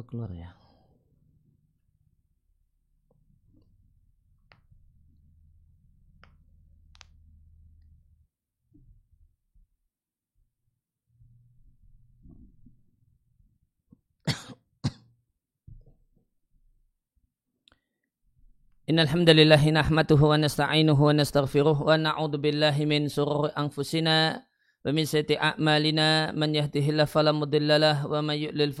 oh keluar ya. Innal hamdalillah nahmaduhu wa nasta'inuhu wa nastaghfiruh man yahdihillahu fala wa may yudlil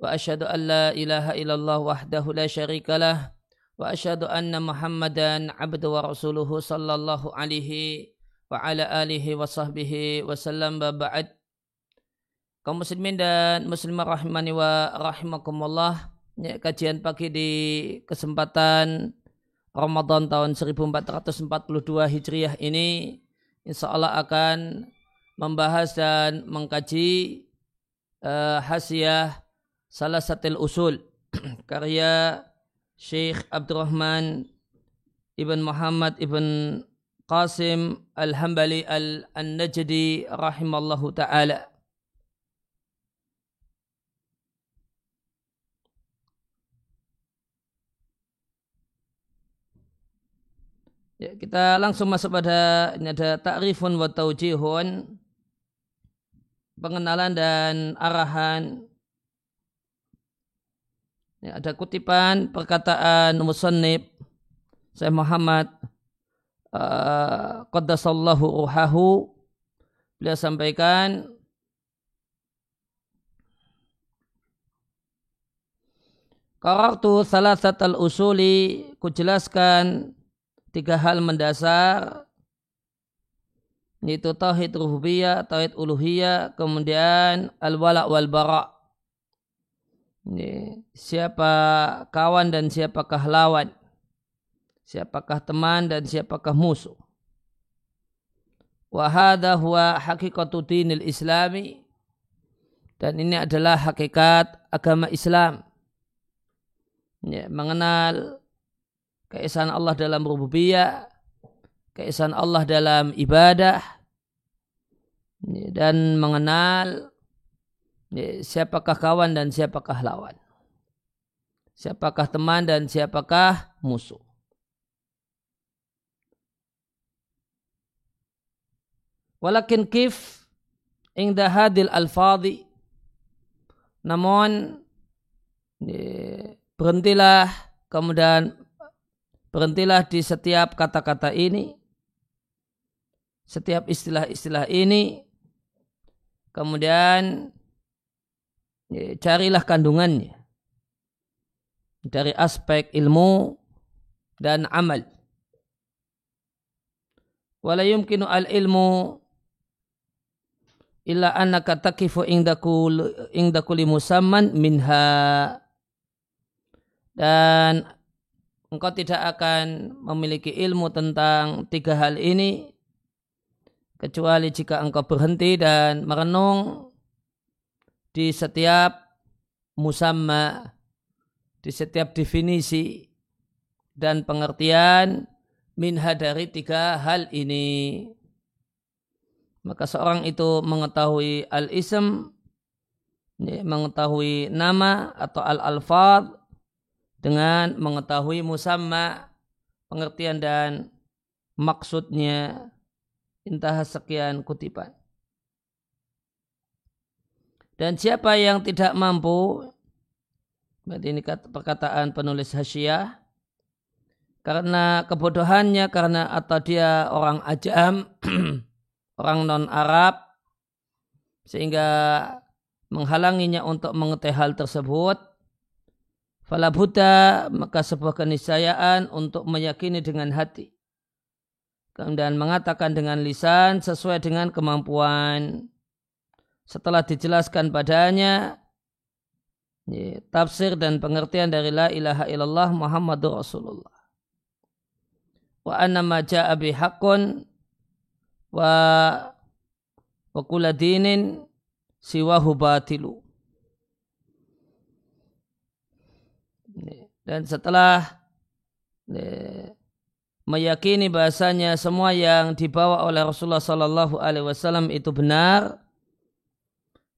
وأشهد أن لا إله إلا الله وحده لا شريك له وأشهد أن محمدا عبد ورسوله صلى الله عليه وعلى آله وصحبه وسلم بعد kaum muslimin dan muslimah rahimani wa rahimakumullah. Ya, kajian pagi di kesempatan Ramadan tahun 1442 Hijriah ini insya Allah akan membahas dan mengkaji uh, hasiah salah satu usul karya Syekh Abdurrahman Ibn Muhammad Ibn Qasim Al-Hambali Al-Najdi rahimallahu ta'ala. Ya, kita langsung masuk pada ini ada ta'rifun wa taujihun pengenalan dan arahan ya, ada kutipan perkataan musannib saya Muhammad uh, qaddasallahu ruhahu beliau sampaikan Qarartu salasat al-usuli kujelaskan tiga hal mendasar yaitu tauhid rububiyah, tauhid uluhiyah, kemudian al-wala wal bara. Ini, siapa kawan dan siapakah lawan? Siapakah teman dan siapakah musuh? Wa hadha huwa haqiqatu dinil islami dan ini adalah hakikat agama Islam. Ya, mengenal keesaan Allah dalam rububiyah, keesaan Allah dalam ibadah, dan mengenal siapakah kawan dan siapakah lawan. Siapakah teman dan siapakah musuh. Walakin kif ingda hadil al-fadhi namun berhentilah kemudian Berhentilah di setiap kata-kata ini, setiap istilah-istilah ini, kemudian carilah kandungannya dari aspek ilmu dan amal. Wala yumkinu al ilmu illa annaka takifu indakul indakuli musamman minha dan engkau tidak akan memiliki ilmu tentang tiga hal ini kecuali jika engkau berhenti dan merenung di setiap musamma, di setiap definisi dan pengertian minha dari tiga hal ini. Maka seorang itu mengetahui al-ism, mengetahui nama atau al-alfad, dengan mengetahui musamma pengertian dan maksudnya intah sekian kutipan. Dan siapa yang tidak mampu, berarti ini perkataan penulis hasyiah, karena kebodohannya, karena atau dia orang ajam, orang non-Arab, sehingga menghalanginya untuk mengetahui hal tersebut, Fala buta maka sebuah keniscayaan untuk meyakini dengan hati. Dan mengatakan dengan lisan sesuai dengan kemampuan. Setelah dijelaskan padanya tafsir dan pengertian dari la ilaha illallah Muhammadur Rasulullah. Wa anna ma ja'a bihaqqun wa wa kula dinin siwahu batilu Dan setelah meyakini bahasanya semua yang dibawa oleh Rasulullah Sallallahu Alaihi Wasallam itu benar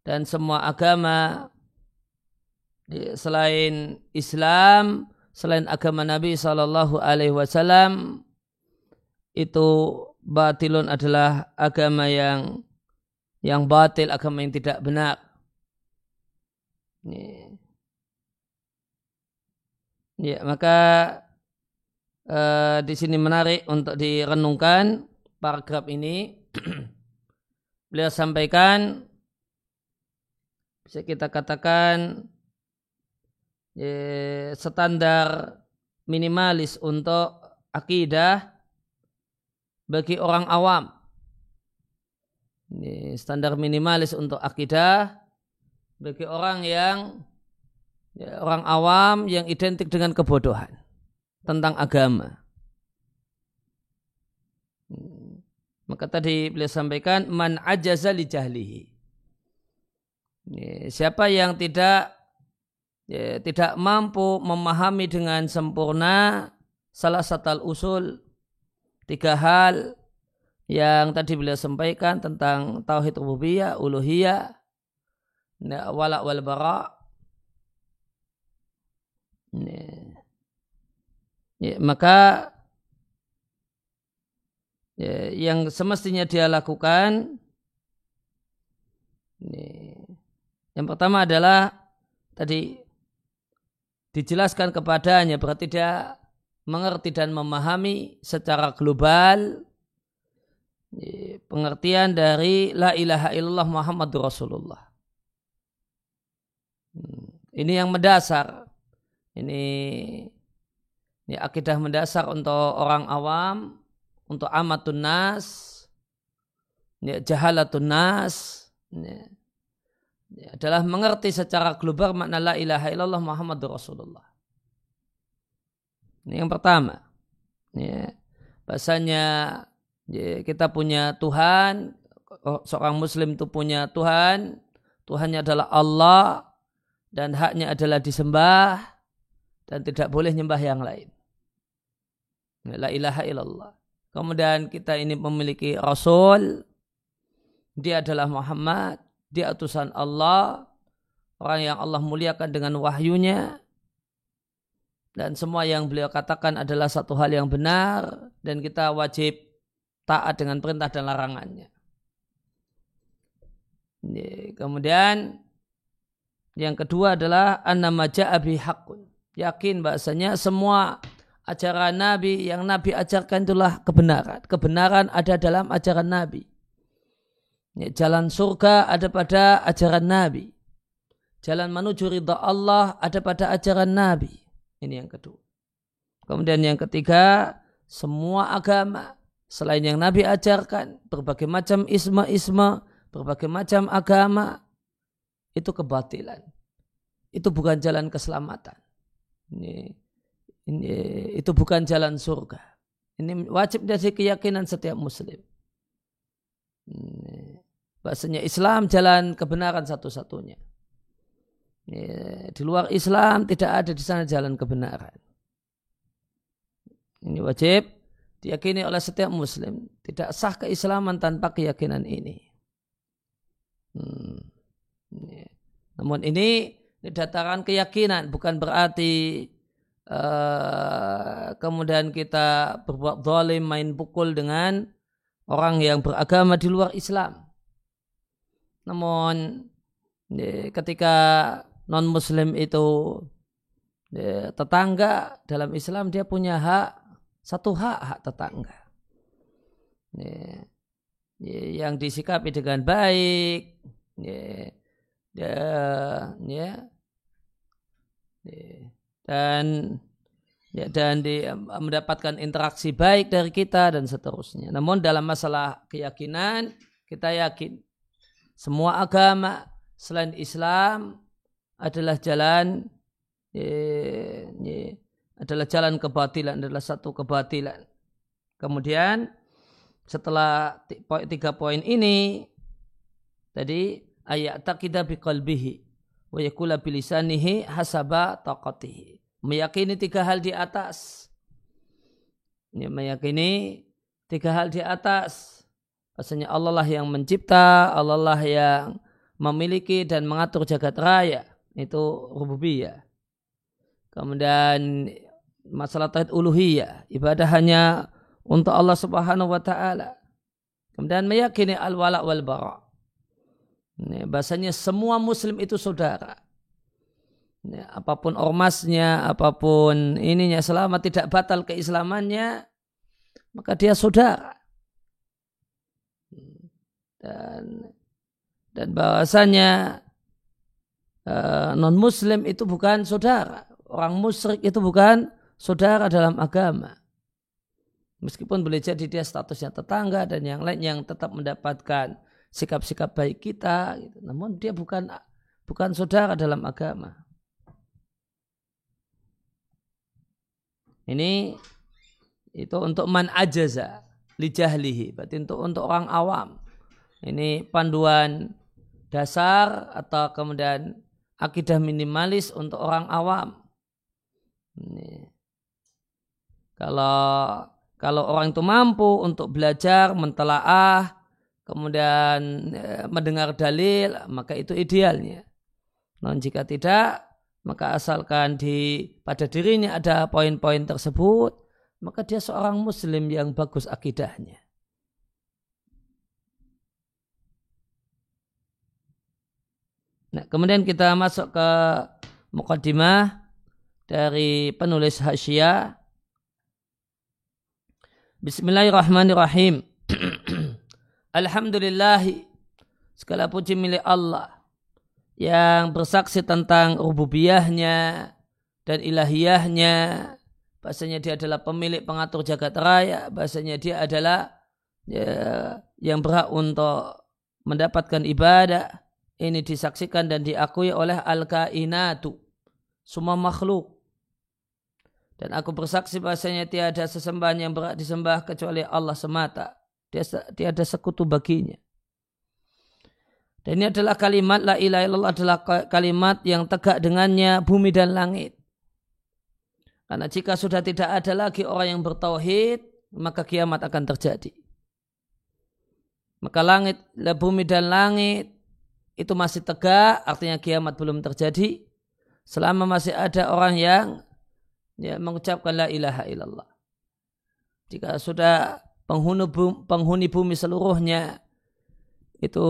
dan semua agama selain Islam, selain agama Nabi Shallallahu Alaihi Wasallam itu batilun adalah agama yang yang batil, agama yang tidak benar. Ya, maka uh, di sini menarik untuk direnungkan paragraf ini. Beliau sampaikan bisa kita katakan ya, standar minimalis untuk akidah bagi orang awam. Ini standar minimalis untuk akidah bagi orang yang ya, orang awam yang identik dengan kebodohan tentang agama. Maka tadi beliau sampaikan man ajaza li jahlihi. Siapa yang tidak ya, tidak mampu memahami dengan sempurna salah satu usul tiga hal yang tadi beliau sampaikan tentang tauhid rububiyah, uluhiyah, wala wal bara. Ya, maka ya, yang semestinya dia lakukan ini, yang pertama adalah tadi dijelaskan kepadanya berarti dia mengerti dan memahami secara global pengertian dari la ilaha illallah Muhammadur Rasulullah. Hmm, ini yang mendasar. Ini ini akidah mendasar untuk orang awam, untuk amatun nas, ya, jahalatun nas, ya, adalah mengerti secara global makna la ilaha illallah Muhammadur Rasulullah. Ini yang pertama. Ya. Bahasanya ya, kita punya Tuhan, oh, seorang muslim itu punya Tuhan, Tuhannya adalah Allah dan haknya adalah disembah dan tidak boleh nyembah yang lain. La ilaha illallah. Kemudian kita ini memiliki Rasul, dia adalah Muhammad, dia utusan Allah, orang yang Allah muliakan dengan wahyunya, dan semua yang beliau katakan adalah satu hal yang benar dan kita wajib taat dengan perintah dan larangannya. Kemudian yang kedua adalah an-nama ja'abi hakun. Yakin bahasanya semua ajaran Nabi yang Nabi ajarkan itulah kebenaran. Kebenaran ada dalam ajaran Nabi. Jalan surga ada pada ajaran Nabi. Jalan menuju ridha Allah ada pada ajaran Nabi. Ini yang kedua. Kemudian yang ketiga, semua agama selain yang Nabi ajarkan, berbagai macam isma-isma, berbagai macam agama, itu kebatilan. Itu bukan jalan keselamatan. Ini, ini itu bukan jalan surga. Ini wajib dari keyakinan setiap muslim. Bahasanya Islam jalan kebenaran satu-satunya. Ya, di luar Islam tidak ada di sana jalan kebenaran. Ini wajib diyakini oleh setiap muslim. Tidak sah keislaman tanpa keyakinan ini. Hmm. Ya. Namun ini, ini dataran keyakinan bukan berarti uh, kemudian kita berbuat zalim main pukul dengan orang yang beragama di luar Islam. Namun ketika non muslim itu tetangga dalam Islam dia punya hak satu hak hak tetangga ya, ya, yang disikapi dengan baik ya dan ya, dan di, mendapatkan interaksi baik dari kita dan seterusnya. Namun dalam masalah keyakinan kita yakin semua agama selain Islam adalah jalan ye, ye, adalah jalan kebatilan adalah satu kebatilan. Kemudian setelah tiga poin ini tadi ayat takidah biqalbihi wa yakula bilisanihi hasaba taqatihi. Meyakini tiga hal di atas. Ini meyakini tiga hal di atas. Bahasanya Allah lah yang mencipta, Allah lah yang memiliki dan mengatur jagat raya itu rububiyah. Kemudian masalah tauhid uluhiyah, ibadah hanya untuk Allah Subhanahu wa taala. Kemudian meyakini al-wala wal bara. Ini, bahasanya semua muslim itu saudara. Ini, apa pun ormasnya, apa pun ininya selama tidak batal keislamannya, maka dia saudara. Dan dan bahwasanya uh, eh, non muslim itu bukan saudara. Orang musyrik itu bukan saudara dalam agama. Meskipun boleh jadi dia statusnya tetangga dan yang lain yang tetap mendapatkan sikap-sikap baik kita, gitu. namun dia bukan bukan saudara dalam agama. Ini itu untuk man ajaza lijahlihi, berarti untuk untuk orang awam. Ini panduan dasar atau kemudian akidah minimalis untuk orang awam. Ini. Kalau kalau orang itu mampu untuk belajar, mentelaah, kemudian ya, mendengar dalil, maka itu idealnya. Non jika tidak, maka asalkan di pada dirinya ada poin-poin tersebut, maka dia seorang muslim yang bagus akidahnya. Nah, kemudian kita masuk ke mukaddimah dari penulis hasyiah. Bismillahirrahmanirrahim. Alhamdulillah segala puji milik Allah yang bersaksi tentang rububiyahnya dan ilahiyahnya bahasanya dia adalah pemilik pengatur jagat raya bahasanya dia adalah ya, yang berhak untuk mendapatkan ibadah ini disaksikan dan diakui oleh al-kainatu. Semua makhluk. Dan aku bersaksi bahasanya tiada sesembahan yang berat disembah kecuali Allah semata. Tiada sekutu baginya. Dan ini adalah kalimat la ilaha illallah adalah kalimat yang tegak dengannya bumi dan langit. Karena jika sudah tidak ada lagi orang yang bertauhid maka kiamat akan terjadi. Maka langit bumi dan langit itu masih tegak, artinya kiamat belum terjadi. Selama masih ada orang yang ya, mengucapkan la ilaha illallah. Jika sudah penghuni bumi, penghuni bumi seluruhnya itu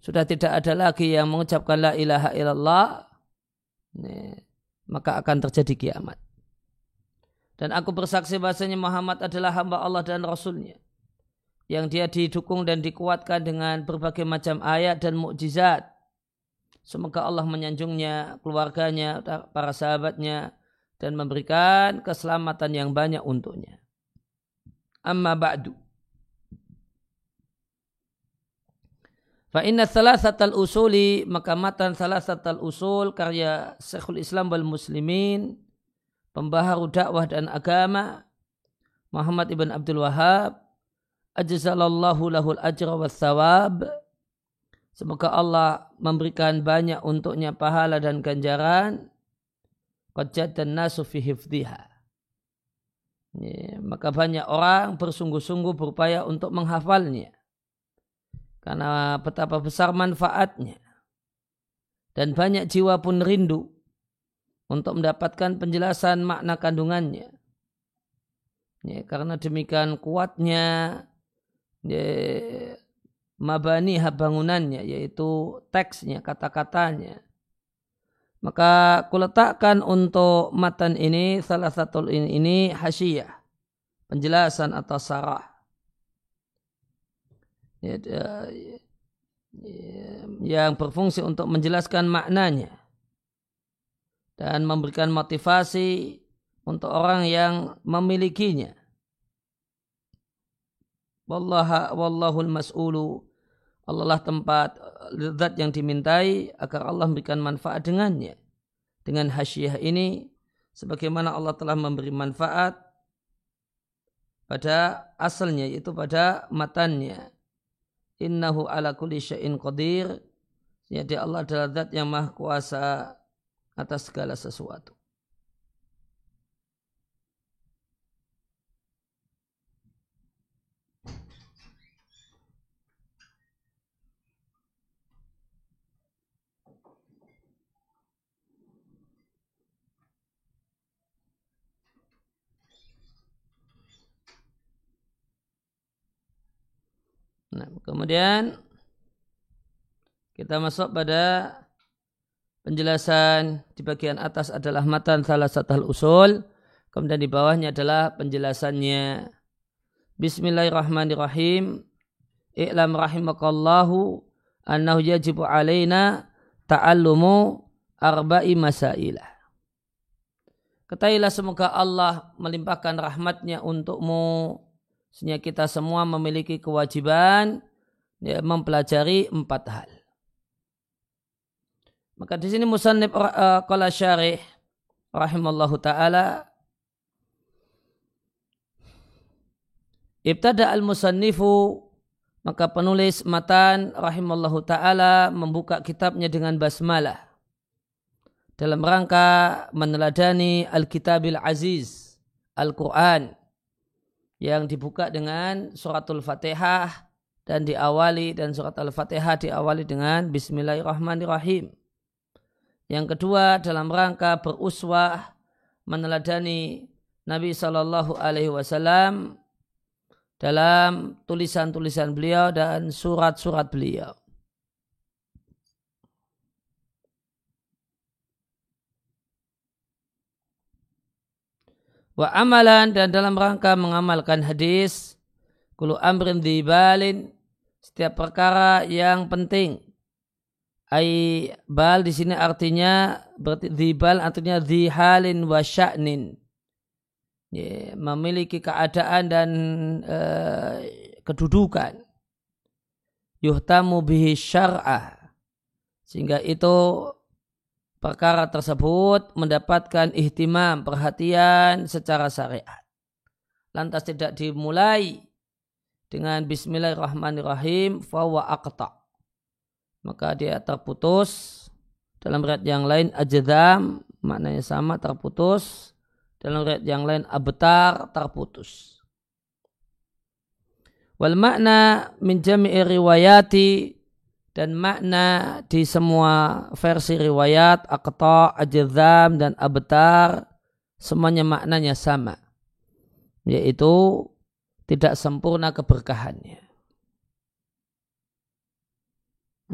sudah tidak ada lagi yang mengucapkan la ilaha illallah, ya, maka akan terjadi kiamat. Dan aku bersaksi bahasanya Muhammad adalah hamba Allah dan Rasulnya yang dia didukung dan dikuatkan dengan berbagai macam ayat dan mukjizat. Semoga Allah menyanjungnya, keluarganya, para sahabatnya, dan memberikan keselamatan yang banyak untuknya. Amma ba'du. Fa inna thalathatal usuli maka matan thalathatal usul karya Syekhul Islam wal Muslimin pembaharu dakwah dan agama Muhammad ibn Abdul Wahab ajzalallahu lahul ajra wa thawab. Semoga Allah memberikan banyak untuknya pahala dan ganjaran. Qad dan nasu fi hifdhiha. Ya, maka banyak orang bersungguh-sungguh berupaya untuk menghafalnya. Karena betapa besar manfaatnya. Dan banyak jiwa pun rindu untuk mendapatkan penjelasan makna kandungannya. Ya, karena demikian kuatnya ya, mabani bangunannya yaitu teksnya kata-katanya. Maka kuletakkan untuk matan ini salah satu ini, ini hasyiah penjelasan atau sarah. Ya, ya, yang berfungsi untuk menjelaskan maknanya dan memberikan motivasi untuk orang yang memilikinya Wallaha wallahul mas'ulu. Allah lah tempat eh, zat yang dimintai agar Allah memberikan manfaat dengannya. Dengan hasyiah ini sebagaimana Allah telah memberi manfaat pada asalnya yaitu pada matannya. Innahu ala kulli syai'in qadir. Jadi Allah adalah zat yang maha kuasa atas segala sesuatu. Nah, kemudian kita masuk pada penjelasan di bagian atas adalah matan salah satu usul. Kemudian di bawahnya adalah penjelasannya. Bismillahirrahmanirrahim. I'lam rahimakallahu annahu yajibu alaina ta'allumu arba'i masailah. Ketahuilah semoga Allah melimpahkan rahmatnya untukmu. Sehingga kita semua memiliki kewajiban ya, mempelajari empat hal. Maka di sini musannib uh, qala syarih rahimallahu taala Ibtada al-musannifu maka penulis matan rahimallahu taala membuka kitabnya dengan basmalah dalam rangka meneladani Al-Kitabil Aziz, Al-Quran, yang dibuka dengan suratul Fatihah dan diawali dan surat Al-Fatihah diawali dengan Bismillahirrahmanirrahim. Yang kedua dalam rangka beruswah meneladani Nabi Shallallahu Alaihi Wasallam dalam tulisan-tulisan beliau dan surat-surat beliau. Wa amalan dan dalam rangka mengamalkan hadis kulu amrin dibalin setiap perkara yang penting. Ai bal di sini artinya berarti dibal artinya dihalin wa sya'nin. Ya, memiliki keadaan dan uh, kedudukan. Yuhtamu bihi syar'ah. Sehingga itu perkara tersebut mendapatkan ihtimam, perhatian secara syariat. Lantas tidak dimulai dengan bismillahirrahmanirrahim fawa aqta. Maka dia terputus dalam riwayat yang lain ajdam maknanya sama terputus dalam riwayat yang lain abtar terputus. Wal makna min jami'i riwayati dan makna di semua versi riwayat akta, ajzam dan abtar semuanya maknanya sama yaitu tidak sempurna keberkahannya.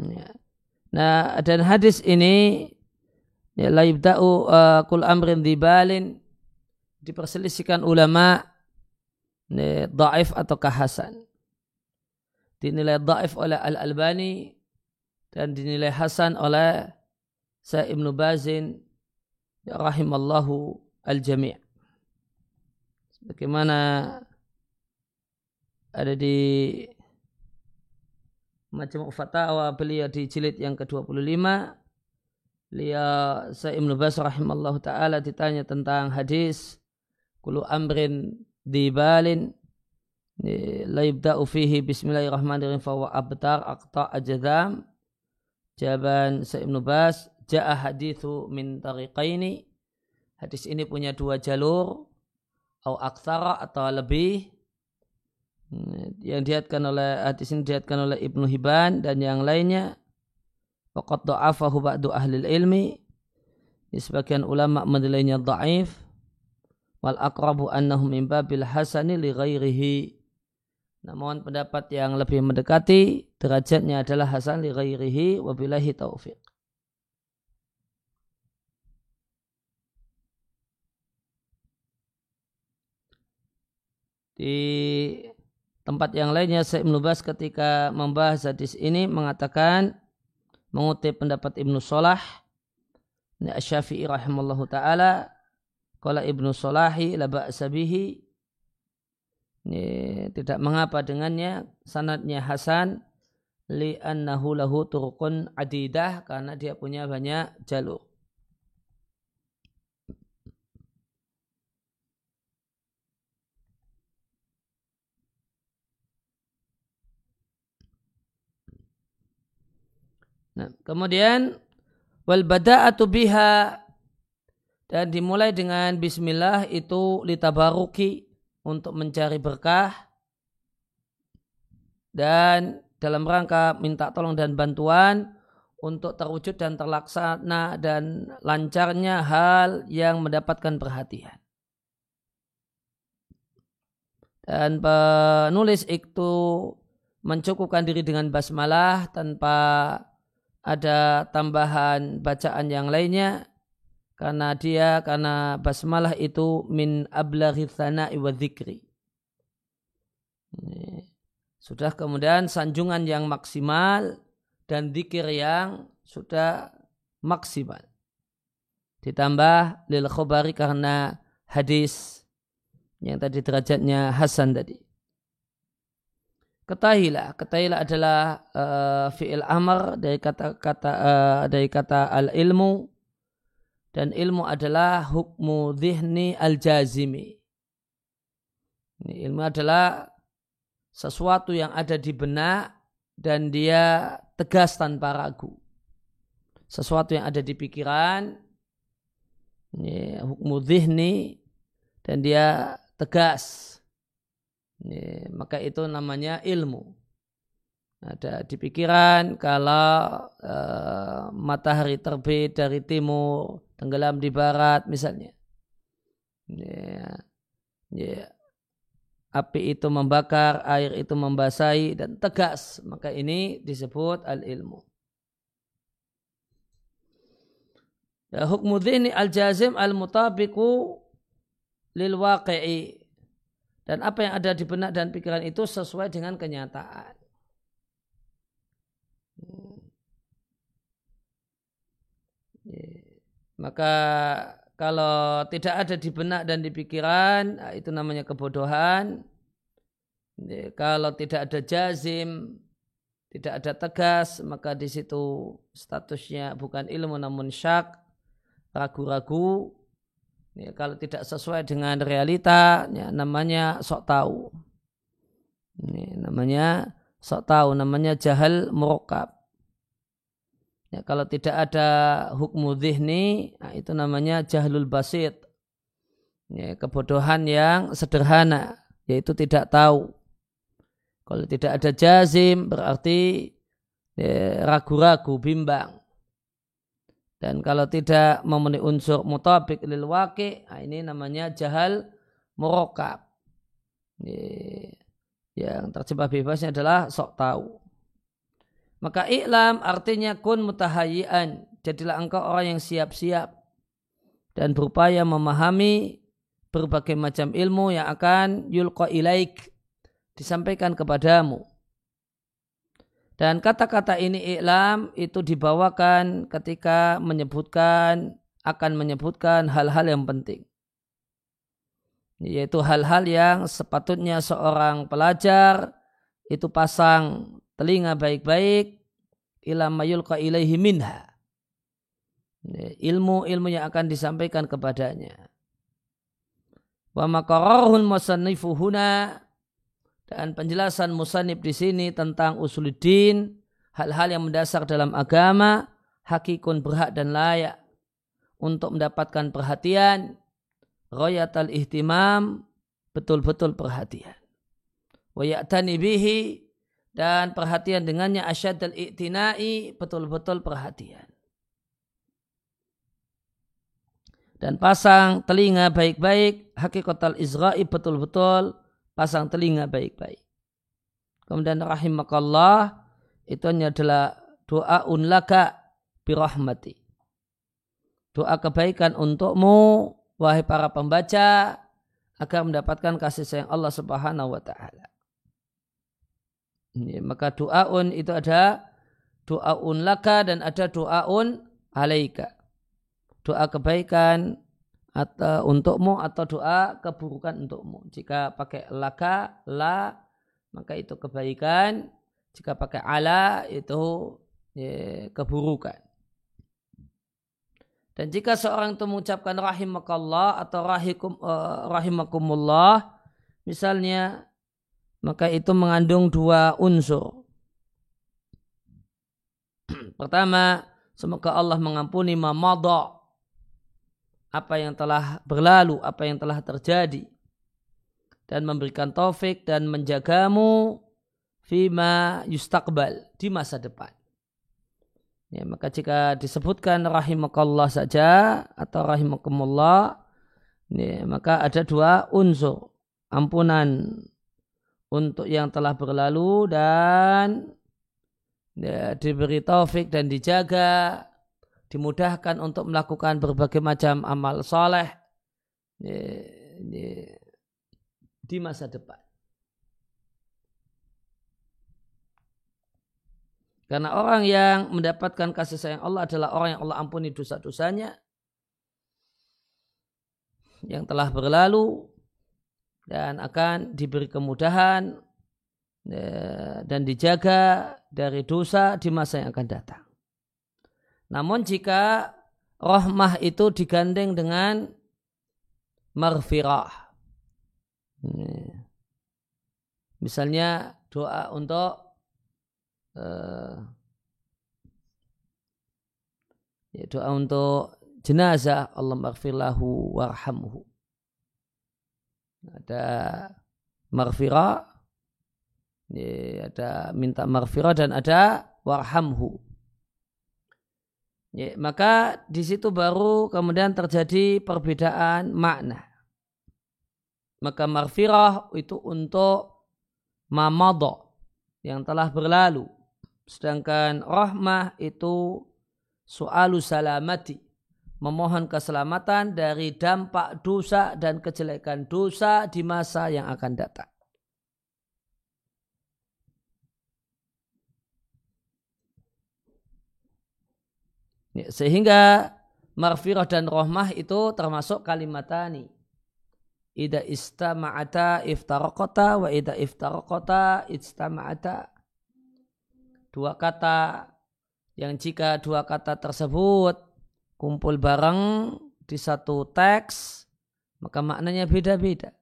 Ya. Nah dan hadis ini ya la yubda'u uh, kul amrin dibalin diperselisihkan ulama ya, daif atau kahasan dinilai daif oleh Al-Albani dan dinilai hasan oleh Sa'ib Ibnu Bazin ya rahimallahu al-jami' bagaimana ada di macam fatwa beliau di jilid yang ke-25 beliau Sa'ib Ibnu Baz rahimallahu taala ditanya tentang hadis kulu amrin dibalin la yubda'u fihi bismillahirrahmanirrahim fa abtar aqta ajdam Jawaban Sa'ib Nubas, ja'a hadithu min tariqaini. Hadis ini punya dua jalur, atau aksara atau lebih. Yang dihatkan oleh hadis ini dihatkan oleh Ibnu Hibban dan yang lainnya. Waqat do'afahu ba'du ahli ilmi. Sebagian ulama menilainya da'if. Wal akrabu annahu min babil hasani li ghairihi namun pendapat yang lebih mendekati derajatnya adalah hasan li ghairihi wa billahi taufiq. Di tempat yang lainnya Syekh Ibnu Bas ketika membahas hadis ini mengatakan mengutip pendapat Ibnu Solah Syafi'i rahimallahu taala qala Ibnu Solahi la ba'sa bihi ini tidak mengapa dengannya sanatnya Hasan li annahu lahu turqun adidah karena dia punya banyak jalur. Nah, kemudian wal bada'atu biha dan dimulai dengan bismillah itu litabaruki untuk mencari berkah dan dalam rangka minta tolong dan bantuan untuk terwujud dan terlaksana dan lancarnya hal yang mendapatkan perhatian. Dan penulis itu mencukupkan diri dengan basmalah tanpa ada tambahan bacaan yang lainnya karena dia karena basmalah itu min ablaghi thana'i wa dzikri. Sudah kemudian sanjungan yang maksimal dan zikir yang sudah maksimal. Ditambah lil khobari karena hadis yang tadi derajatnya Hasan tadi. Ketahilah, ketahilah adalah uh, fi'il amr dari kata-kata uh, dari kata al ilmu dan ilmu adalah hukmu dhihni al jazimi. Ini ilmu adalah sesuatu yang ada di benak dan dia tegas tanpa ragu. Sesuatu yang ada di pikiran, ini hukmu dhihni dan dia tegas ini, maka itu namanya ilmu. Ada di pikiran kalau uh, matahari terbit dari timur, tenggelam di barat misalnya. Ya, ya, api itu membakar, air itu membasahi dan tegas. Maka ini disebut al-ilmu. Ya, hukmu dhini al-jazim al-mutabiku lil waqi'i dan apa yang ada di benak dan pikiran itu sesuai dengan kenyataan. Maka kalau tidak ada di benak dan di pikiran, nah, itu namanya kebodohan. Kalau tidak ada jazim, tidak ada tegas, maka di situ statusnya bukan ilmu namun syak, ragu-ragu, Ya, kalau tidak sesuai dengan realita, ya, namanya sok tahu. Ini namanya sok tahu, namanya jahal murokab. Ya, kalau tidak ada hukmu dhihni, nah, itu namanya jahlul basit. Ya, kebodohan yang sederhana, yaitu tidak tahu. Kalau tidak ada jazim, berarti ya, ragu-ragu, bimbang. Dan kalau tidak memenuhi unsur mutabik lil waqi, nah ini namanya jahal murokab. Yang terjebak bebasnya adalah sok tahu. Maka iklam artinya kun mutahayian. Jadilah engkau orang yang siap-siap dan berupaya memahami berbagai macam ilmu yang akan yulqa ilaik disampaikan kepadamu dan kata-kata ini iklam itu dibawakan ketika menyebutkan akan menyebutkan hal-hal yang penting. Yaitu hal-hal yang sepatutnya seorang pelajar itu pasang telinga baik-baik ilam mayulqa ilaihi minha. Ilmu-ilmu yang akan disampaikan kepadanya. Wa makararhul musannifuhuna dan penjelasan musanib di sini tentang usuluddin, hal-hal yang mendasar dalam agama, hakikun berhak dan layak untuk mendapatkan perhatian, royatal ihtimam, betul-betul perhatian. Wayatani bihi, dan perhatian dengannya asyad al-i'tinai, betul-betul perhatian. Dan pasang telinga baik-baik, hakikatal izra'i betul-betul pasang telinga baik-baik. Kemudian rahimakallah itu hanya adalah doa unlaka birahmati. Doa kebaikan untukmu wahai para pembaca agar mendapatkan kasih sayang Allah Subhanahu wa taala. Maka doaun itu ada doaun laka dan ada doaun alaika. Doa kebaikan atau untukmu atau doa keburukan untukmu. Jika pakai laka, la, maka itu kebaikan. Jika pakai ala, itu ya, keburukan. Dan jika seorang itu mengucapkan rahimakallah atau rahikum, uh, rahimakumullah, misalnya, maka itu mengandung dua unsur. Pertama, semoga Allah mengampuni mamadha apa yang telah berlalu, apa yang telah terjadi dan memberikan taufik dan menjagamu fima yustakbal di masa depan. Ya, maka jika disebutkan rahimakallah saja atau rahimakumullah, ya, maka ada dua unsur ampunan untuk yang telah berlalu dan ya, diberi taufik dan dijaga dimudahkan untuk melakukan berbagai macam amal soleh ya, ya, di masa depan. Karena orang yang mendapatkan kasih sayang Allah adalah orang yang Allah ampuni dosa-dosanya yang telah berlalu dan akan diberi kemudahan ya, dan dijaga dari dosa di masa yang akan datang. Namun jika rahmah itu digandeng dengan marfirah. Misalnya doa untuk uh, ya doa untuk jenazah Allah maghfirlahu warhamhu ada maghfirah ya, ada minta maghfirah dan ada warhamhu. Ya, maka di situ baru kemudian terjadi perbedaan makna. Maka maghfirah itu untuk mamado yang telah berlalu. Sedangkan rahmah itu soalu salamati. Memohon keselamatan dari dampak dosa dan kejelekan dosa di masa yang akan datang. Ya, sehingga marfirah dan rahmah itu termasuk kalimatani. Ida istama'ata iftarokota wa ida iftarokota istama'ata dua kata yang jika dua kata tersebut kumpul bareng di satu teks maka maknanya beda-beda.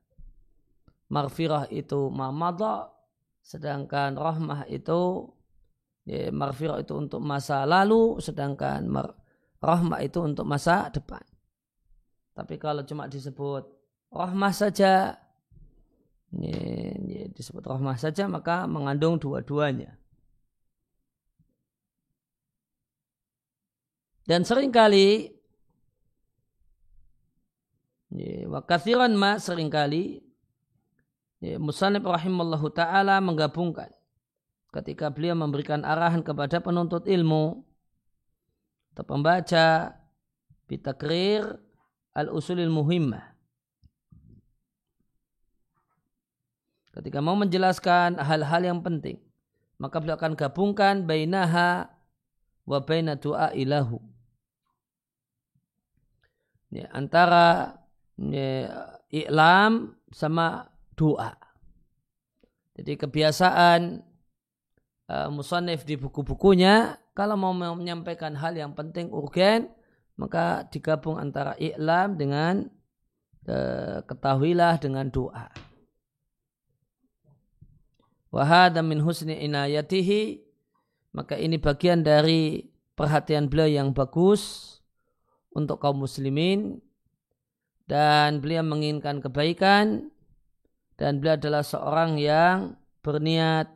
Marfirah itu mamadha sedangkan rahmah itu ya, marfirah itu untuk masa lalu sedangkan mar, rahmah itu untuk masa depan. Tapi kalau cuma disebut rahmah saja ya, ya, disebut rahmah saja maka mengandung dua-duanya. Dan sering kali ya, wa kathiran ma sering kali Musanib rahimallahu ta'ala menggabungkan. Ketika beliau memberikan arahan kepada penuntut ilmu atau pembaca bitakrir al-usulil muhimmah. Ketika mau menjelaskan hal-hal yang penting maka beliau akan gabungkan bainaha wa baina du'a ilahu ya, antara ya, iklam sama doa. Jadi kebiasaan uh, musonif di buku-bukunya kalau mau menyampaikan hal yang penting urgen maka digabung antara iklam dengan uh, ketahuilah dengan doa. Wahada min husni inayatihi maka ini bagian dari perhatian beliau yang bagus untuk kaum muslimin dan beliau menginginkan kebaikan dan beliau adalah seorang yang berniat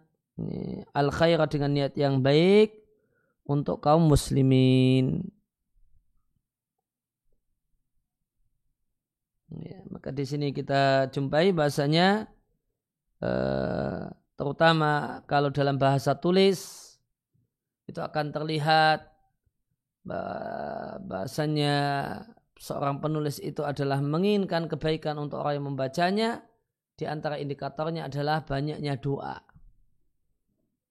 al dengan niat yang baik untuk kaum muslimin. Ya, maka di sini kita jumpai bahasanya eh, terutama kalau dalam bahasa tulis itu akan terlihat bahasanya seorang penulis itu adalah menginginkan kebaikan untuk orang yang membacanya di antara indikatornya adalah banyaknya doa.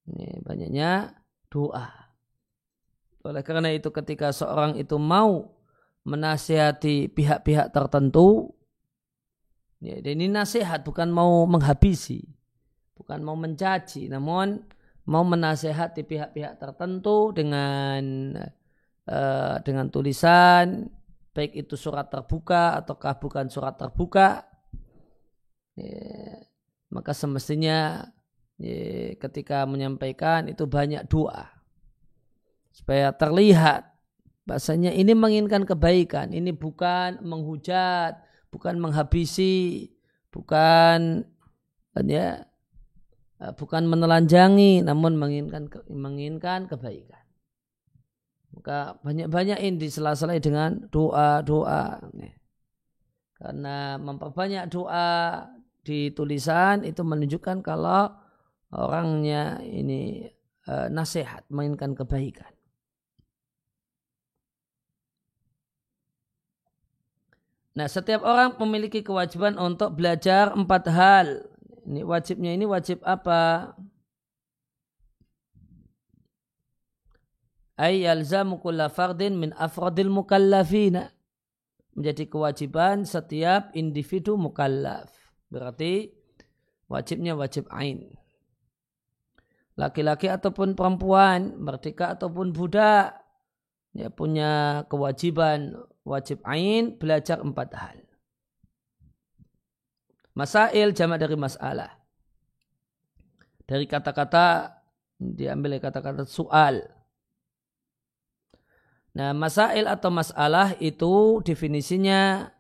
Ini banyaknya doa. Oleh karena itu ketika seorang itu mau menasihati pihak-pihak tertentu, ya, ini nasihat bukan mau menghabisi, bukan mau mencaci, namun mau menasehati pihak-pihak tertentu dengan Eh, dengan tulisan baik itu surat terbuka ataukah bukan surat terbuka ya, maka semestinya ya, ketika menyampaikan itu banyak doa. Supaya terlihat bahasanya ini menginginkan kebaikan ini bukan menghujat bukan menghabisi bukan ya bukan menelanjangi namun menginginkan menginginkan kebaikan maka banyak-banyakin di sela-sela dengan doa-doa. Karena memperbanyak doa di tulisan itu menunjukkan kalau orangnya ini e, nasihat, mainkan kebaikan. Nah, setiap orang memiliki kewajiban untuk belajar empat hal. Ini wajibnya ini wajib apa? Ay yalzamu kulla fardin min afradil mukallafina. Menjadi kewajiban setiap individu mukallaf. Berarti wajibnya wajib ain. Laki-laki ataupun perempuan, merdeka ataupun budak, ya punya kewajiban wajib ain belajar empat hal. Masail jamak dari masalah. Dari kata-kata diambil kata-kata soal. Nah, masail atau masalah itu definisinya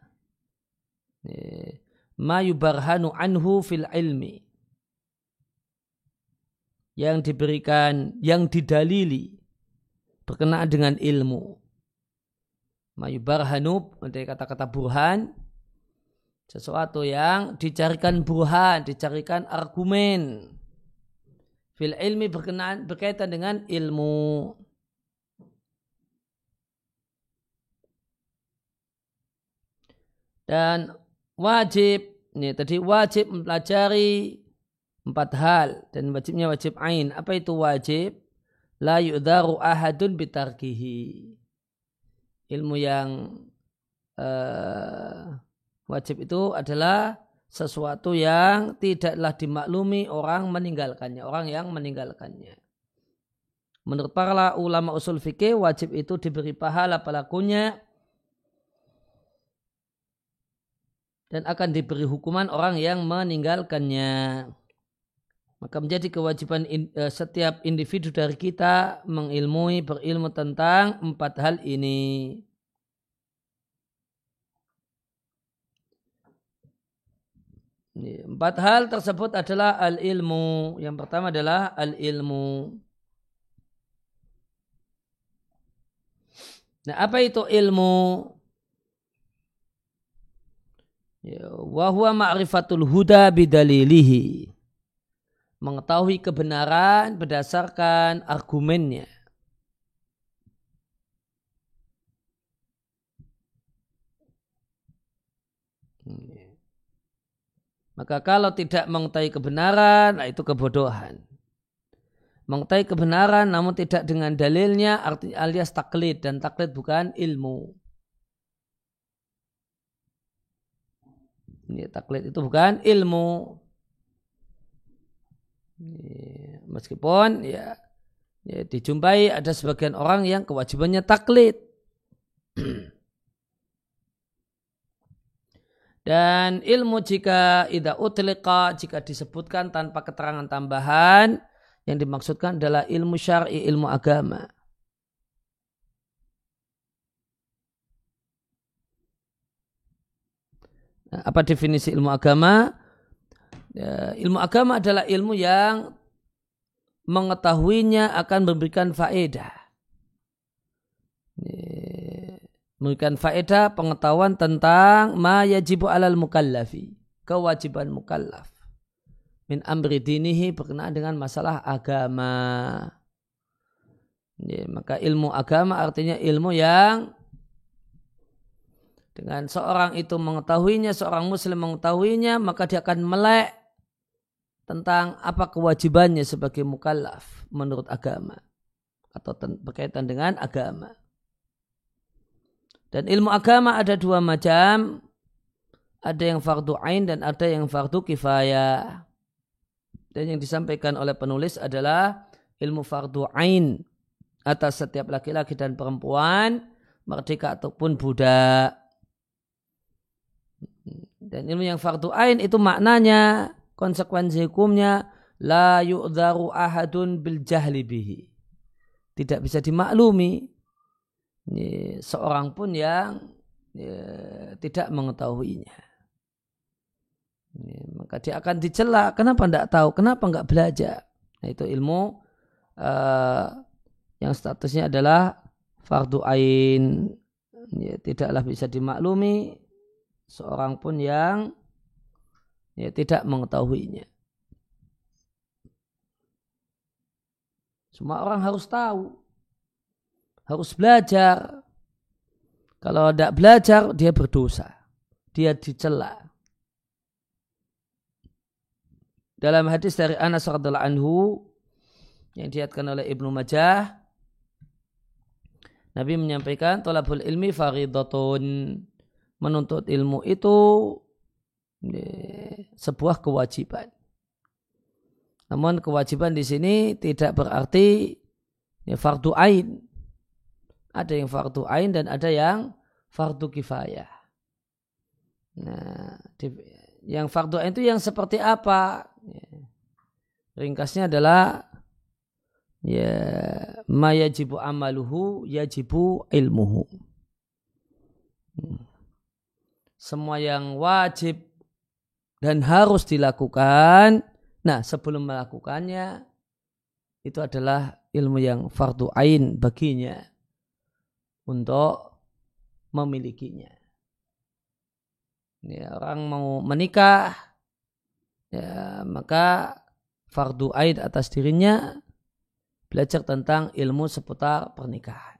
ma yubarhanu anhu fil ilmi. Yang diberikan, yang didalili berkenaan dengan ilmu mayubarhanu dari kata-kata burhan sesuatu yang dicarikan burhan, dicarikan argumen. Fil ilmi berkenaan berkaitan dengan ilmu. Dan wajib, ini tadi wajib mempelajari empat hal dan wajibnya wajib ain. Apa itu wajib? La yu'daru ahadun bitarkihi ilmu yang uh, wajib itu adalah sesuatu yang tidaklah dimaklumi orang meninggalkannya, orang yang meninggalkannya. Menurut para ulama usul fikih, wajib itu diberi pahala pelakunya dan akan diberi hukuman orang yang meninggalkannya. Maka menjadi kewajiban in, uh, setiap individu dari kita mengilmui, berilmu tentang empat hal ini. Empat hal tersebut adalah al-ilmu. Yang pertama adalah al-ilmu. Nah, apa itu ilmu? Ya, Wahuwa ma'rifatul huda bidalilihi mengetahui kebenaran berdasarkan argumennya. Maka kalau tidak mengetahui kebenaran, nah itu kebodohan. Mengetahui kebenaran namun tidak dengan dalilnya artinya alias taklid dan taklid bukan ilmu. Ini taklid itu bukan ilmu. Meskipun ya, ya dijumpai ada sebagian orang yang kewajibannya taklid. Dan ilmu jika ida utlika, jika disebutkan tanpa keterangan tambahan, yang dimaksudkan adalah ilmu syar'i, ilmu agama. Nah, apa definisi ilmu agama? Ya, ilmu agama adalah ilmu yang mengetahuinya akan memberikan faedah. Ya, memberikan faedah pengetahuan tentang ma yajibu alal mukallafi. Kewajiban mukallaf. Min amri dinihi berkenaan dengan masalah agama. Ya, maka ilmu agama artinya ilmu yang dengan seorang itu mengetahuinya, seorang muslim mengetahuinya, maka dia akan melek tentang apa kewajibannya sebagai mukallaf menurut agama atau berkaitan dengan agama. Dan ilmu agama ada dua macam, ada yang fardu ain dan ada yang fardu kifayah. Dan yang disampaikan oleh penulis adalah ilmu fardu ain atas setiap laki-laki dan perempuan, merdeka ataupun budak. Dan ilmu yang fardu ain itu maknanya konsekuensi hukumnya la yu'dharu ahadun bil jahli bihi. Tidak bisa dimaklumi seorang pun yang ya, tidak mengetahuinya. Maka dia akan dicela. Kenapa tidak tahu? Kenapa nggak belajar? Nah, itu ilmu uh, yang statusnya adalah fardu ain. Ya, tidaklah bisa dimaklumi seorang pun yang ya, tidak mengetahuinya. Semua orang harus tahu, harus belajar. Kalau tidak belajar, dia berdosa, dia dicela. Dalam hadis dari Anas radhiallahu anhu yang diatkan oleh Ibnu Majah, Nabi menyampaikan tolabul ilmi faridatun menuntut ilmu itu sebuah kewajiban. Namun kewajiban di sini tidak berarti ya, fardu ain. Ada yang fardu ain dan ada yang fardu kifayah. Nah, di, yang fardu ain itu yang seperti apa? Ya, ringkasnya adalah ya ma yajibu amaluhu yajibu ilmuhu. Hmm. Semua yang wajib dan harus dilakukan Nah, sebelum melakukannya itu adalah ilmu yang fardu ain baginya untuk memilikinya. Ya, orang mau menikah, ya, maka fardu ain atas dirinya belajar tentang ilmu seputar pernikahan.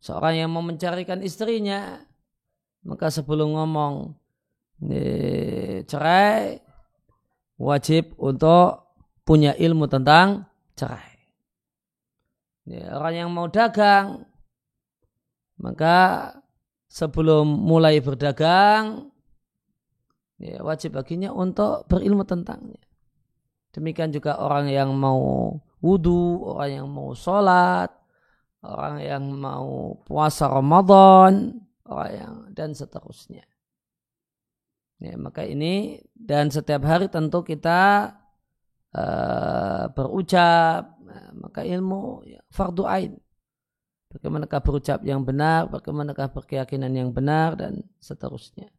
Seorang yang mau mencarikan istrinya, maka sebelum ngomong cerai, wajib untuk punya ilmu tentang cerai. Ya, orang yang mau dagang, maka sebelum mulai berdagang, ya, wajib baginya untuk berilmu tentangnya. Demikian juga orang yang mau wudhu, orang yang mau sholat, orang yang mau puasa Ramadan, orang yang dan seterusnya. Ya, maka ini dan setiap hari tentu kita uh, berucap, nah, maka ilmu ya, fardu ain. Bagaimanakah berucap yang benar, bagaimanakah berkeyakinan yang benar dan seterusnya.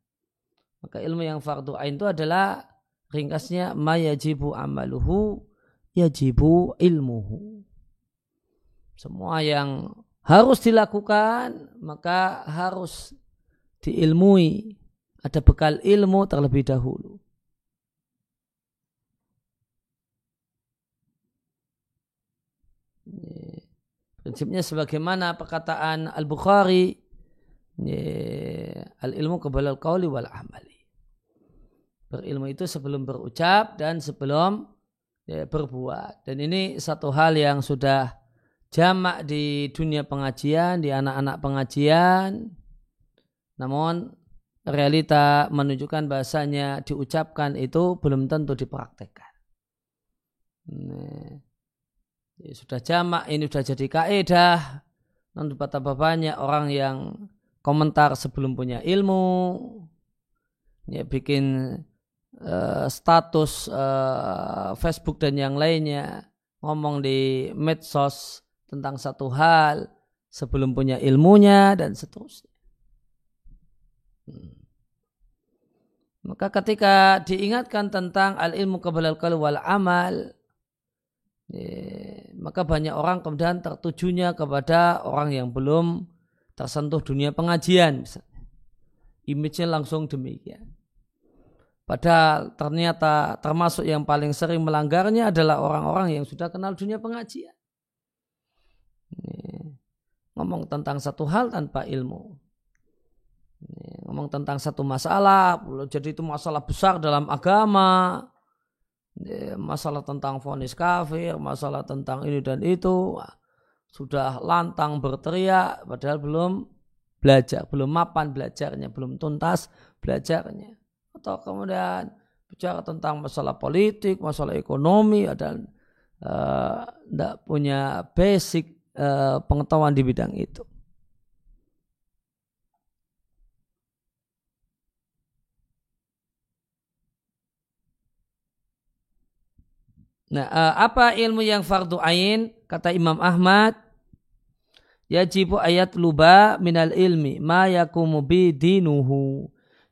Maka ilmu yang fardu ain itu adalah ringkasnya ma yajibu amaluhu yajibu ilmuhu. Semua yang harus dilakukan maka harus diilmui ada bekal ilmu terlebih dahulu. Prinsipnya sebagaimana perkataan Al-Bukhari, al-ilmu kebal al-qawli wal amali. Berilmu itu sebelum berucap dan sebelum berbuat. Dan ini satu hal yang sudah jamak di dunia pengajian, di anak-anak pengajian. Namun realita menunjukkan bahasanya diucapkan itu belum tentu dipraktekkan. Nah, sudah jamak, ini sudah jadi kaedah. Nanti betapa banyak orang yang komentar sebelum punya ilmu, ya bikin uh, status uh, Facebook dan yang lainnya, ngomong di medsos tentang satu hal sebelum punya ilmunya dan seterusnya. Hmm. Maka ketika diingatkan tentang al-ilmu kebalal wal amal, ya, maka banyak orang kemudian tertujunya kepada orang yang belum tersentuh dunia pengajian. Image-nya langsung demikian. Padahal ternyata termasuk yang paling sering melanggarnya adalah orang-orang yang sudah kenal dunia pengajian. Ngomong tentang satu hal tanpa ilmu. Ngomong tentang satu masalah, jadi itu masalah besar dalam agama, masalah tentang vonis kafir, masalah tentang ini dan itu, sudah lantang berteriak, padahal belum belajar, belum mapan belajarnya, belum tuntas belajarnya. Atau kemudian bicara tentang masalah politik, masalah ekonomi, dan tidak uh, punya basic uh, pengetahuan di bidang itu. Nah, uh, apa ilmu yang fardu ain? Kata Imam Ahmad, yajibu ayat luba minal ilmi ma yakumu bi dinuhu.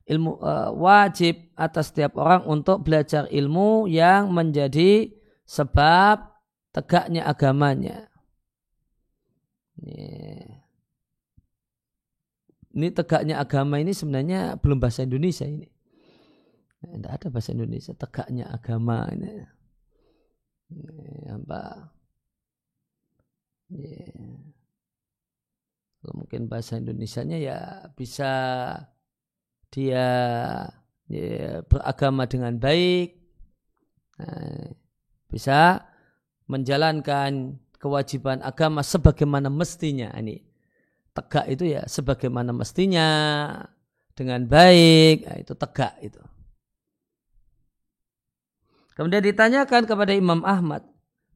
Ilmu uh, wajib atas setiap orang untuk belajar ilmu yang menjadi sebab tegaknya agamanya. Ini tegaknya agama ini sebenarnya belum bahasa Indonesia ini. Tidak ada bahasa Indonesia tegaknya agama ini. Apa? Ya. Kalau mungkin bahasa Indonesianya ya bisa dia ya, beragama dengan baik, nah, bisa menjalankan kewajiban agama sebagaimana mestinya. Ini tegak itu ya sebagaimana mestinya dengan baik, nah, itu tegak itu. Kemudian ditanyakan kepada Imam Ahmad,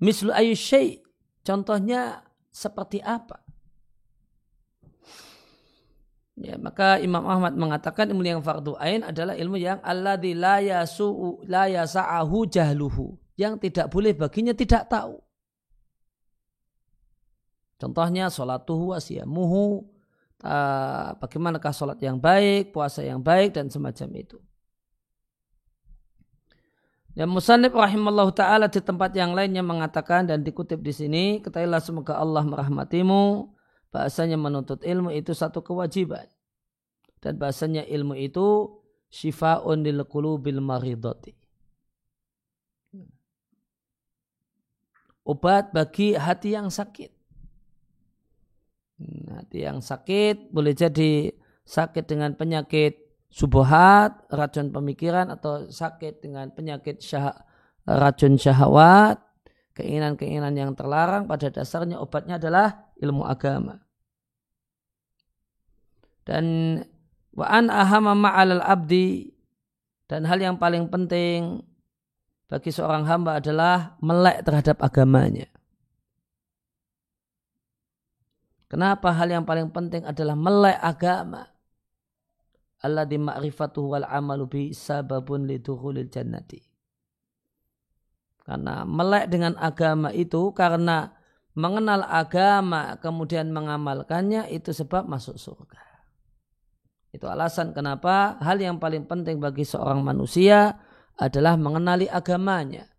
mislu ayu contohnya seperti apa? Ya, maka Imam Ahmad mengatakan ilmu yang fardu ain adalah ilmu yang alladzi la yasu la yasa'ahu jahluhu, yang tidak boleh baginya tidak tahu. Contohnya salatuhu wasiyamuhu, bagaimanakah salat yang baik, puasa yang baik dan semacam itu. Dan Musanib rahimallahu taala di tempat yang lainnya mengatakan dan dikutip di sini, ketahuilah semoga Allah merahmatimu, bahasanya menuntut ilmu itu satu kewajiban. Dan bahasanya ilmu itu syifa'un lil qulubil maridati. Obat bagi hati yang sakit. Hati yang sakit boleh jadi sakit dengan penyakit subuhat, racun pemikiran atau sakit dengan penyakit syah, racun syahwat, keinginan-keinginan yang terlarang pada dasarnya obatnya adalah ilmu agama. Dan wa an ahama ma'alal abdi dan hal yang paling penting bagi seorang hamba adalah melek terhadap agamanya. Kenapa hal yang paling penting adalah melek agama? alladhi ma'rifatuhu wal amalu bi sababun lidukhulil jannati. Karena melek dengan agama itu karena mengenal agama kemudian mengamalkannya itu sebab masuk surga. Itu alasan kenapa hal yang paling penting bagi seorang manusia adalah mengenali agamanya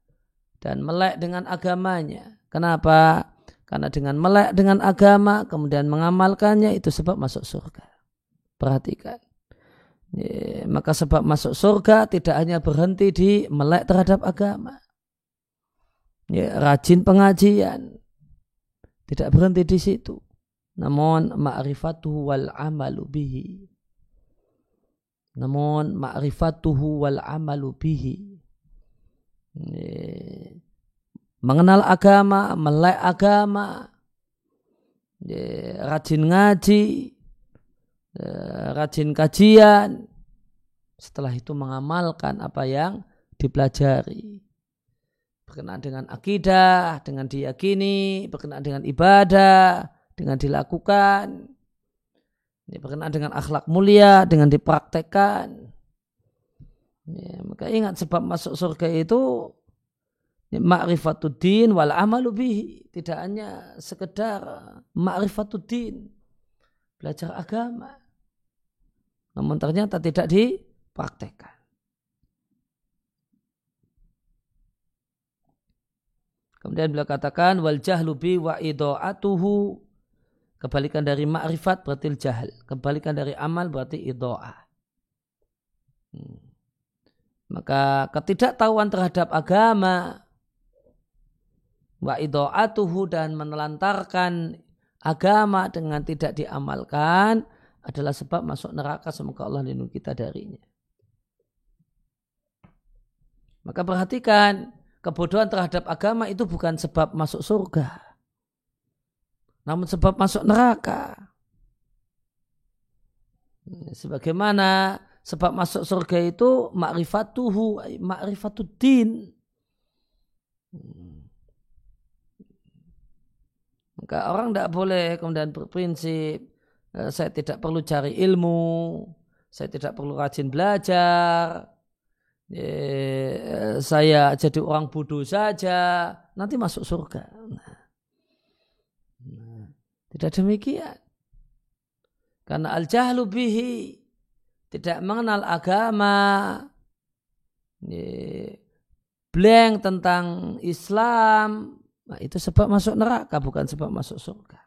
dan melek dengan agamanya. Kenapa? Karena dengan melek dengan agama kemudian mengamalkannya itu sebab masuk surga. Perhatikan. Ya, maka sebab masuk surga tidak hanya berhenti di melek terhadap agama. Ya, rajin pengajian. Tidak berhenti di situ. Namun ma'rifatuhu wal amalu bihi. Namun ma'rifatuhu wal amalu bihi. Ya, mengenal agama, melek agama, rajin ngaji, rajin kajian, setelah itu mengamalkan apa yang dipelajari. Berkenaan dengan akidah, dengan diyakini, berkenaan dengan ibadah, dengan dilakukan, berkenaan dengan akhlak mulia, dengan dipraktekkan. Ya, maka ingat sebab masuk surga itu ma'rifatuddin wal amalu bihi. Tidak hanya sekedar ma'rifatuddin. Belajar agama namun ternyata tidak dipraktekkan. Kemudian beliau katakan wal jahlu bi wa ido'atuhu kebalikan dari ma'rifat berarti jahil. Kebalikan dari amal berarti ido'ah. Hmm. Maka ketidaktahuan terhadap agama wa ido'atuhu dan menelantarkan agama dengan tidak diamalkan adalah sebab masuk neraka semoga Allah lindungi kita darinya. Maka perhatikan kebodohan terhadap agama itu bukan sebab masuk surga. Namun sebab masuk neraka. Sebagaimana sebab masuk surga itu makrifatuhu, makrifatuddin. Maka orang tidak boleh kemudian berprinsip Eh, saya tidak perlu cari ilmu, saya tidak perlu rajin belajar, eh, saya jadi orang bodoh saja, nanti masuk surga. Nah, nah, tidak demikian. Karena al-jahlu bihi, tidak mengenal agama, blank tentang Islam, nah, itu sebab masuk neraka, bukan sebab masuk surga.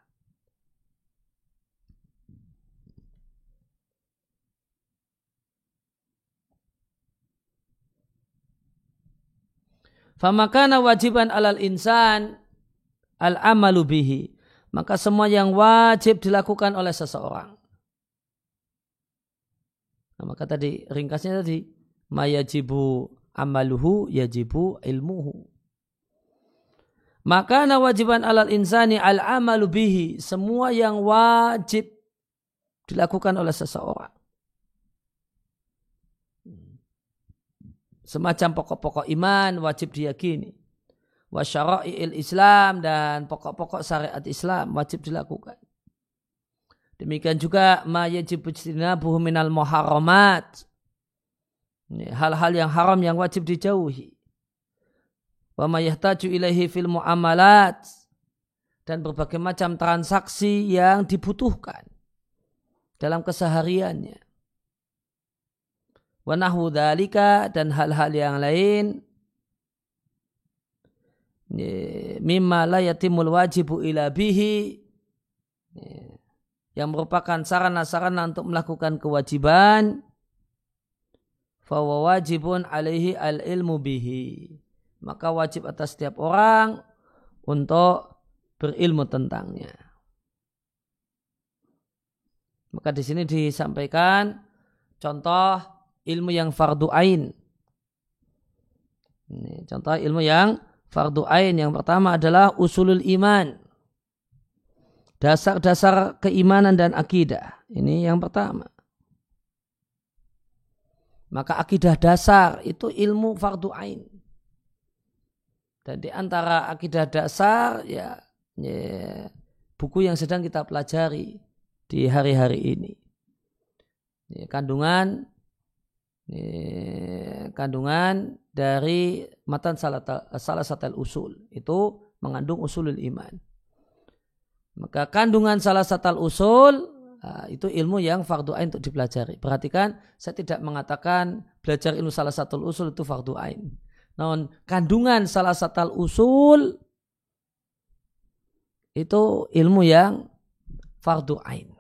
Famakana wajiban alal insan al amalu bihi. Maka semua yang wajib dilakukan oleh seseorang. Nah, maka tadi ringkasnya tadi mayajibu amaluhu yajibu ilmuhu. Maka wajiban alal insani al amalu bihi. Semua yang wajib dilakukan oleh seseorang. Semacam pokok-pokok iman wajib diyakini wa syara'i'il Islam dan pokok-pokok syariat Islam wajib dilakukan. Demikian juga ma yajib ijtinabuhu minal muharramat. Hal-hal yang haram yang wajib dijauhi. Wa ma ilaihi fil muamalat. Dan berbagai macam transaksi yang dibutuhkan dalam kesehariannya. Wa nahwu dan hal-hal yang lain. Mimma la yatimul wajibu ila bihi. Yang merupakan sarana-sarana untuk melakukan kewajiban. Fawa wajibun alaihi al ilmu bihi maka wajib atas setiap orang untuk berilmu tentangnya maka di sini disampaikan contoh ilmu yang fardu ain ini contoh ilmu yang Fardu ain yang pertama adalah usulul iman. Dasar-dasar keimanan dan akidah. Ini yang pertama. Maka akidah dasar itu ilmu fardu ain. Dan di antara akidah dasar ya, ya buku yang sedang kita pelajari di hari-hari ini. Ya, kandungan ya, kandungan dari matan salah, satu usul itu mengandung usulul iman. Maka kandungan salah satu usul itu ilmu yang fardu ain untuk dipelajari. Perhatikan, saya tidak mengatakan belajar ilmu salah satu usul itu fardu ain. Namun kandungan salah satu usul itu ilmu yang fardu ain.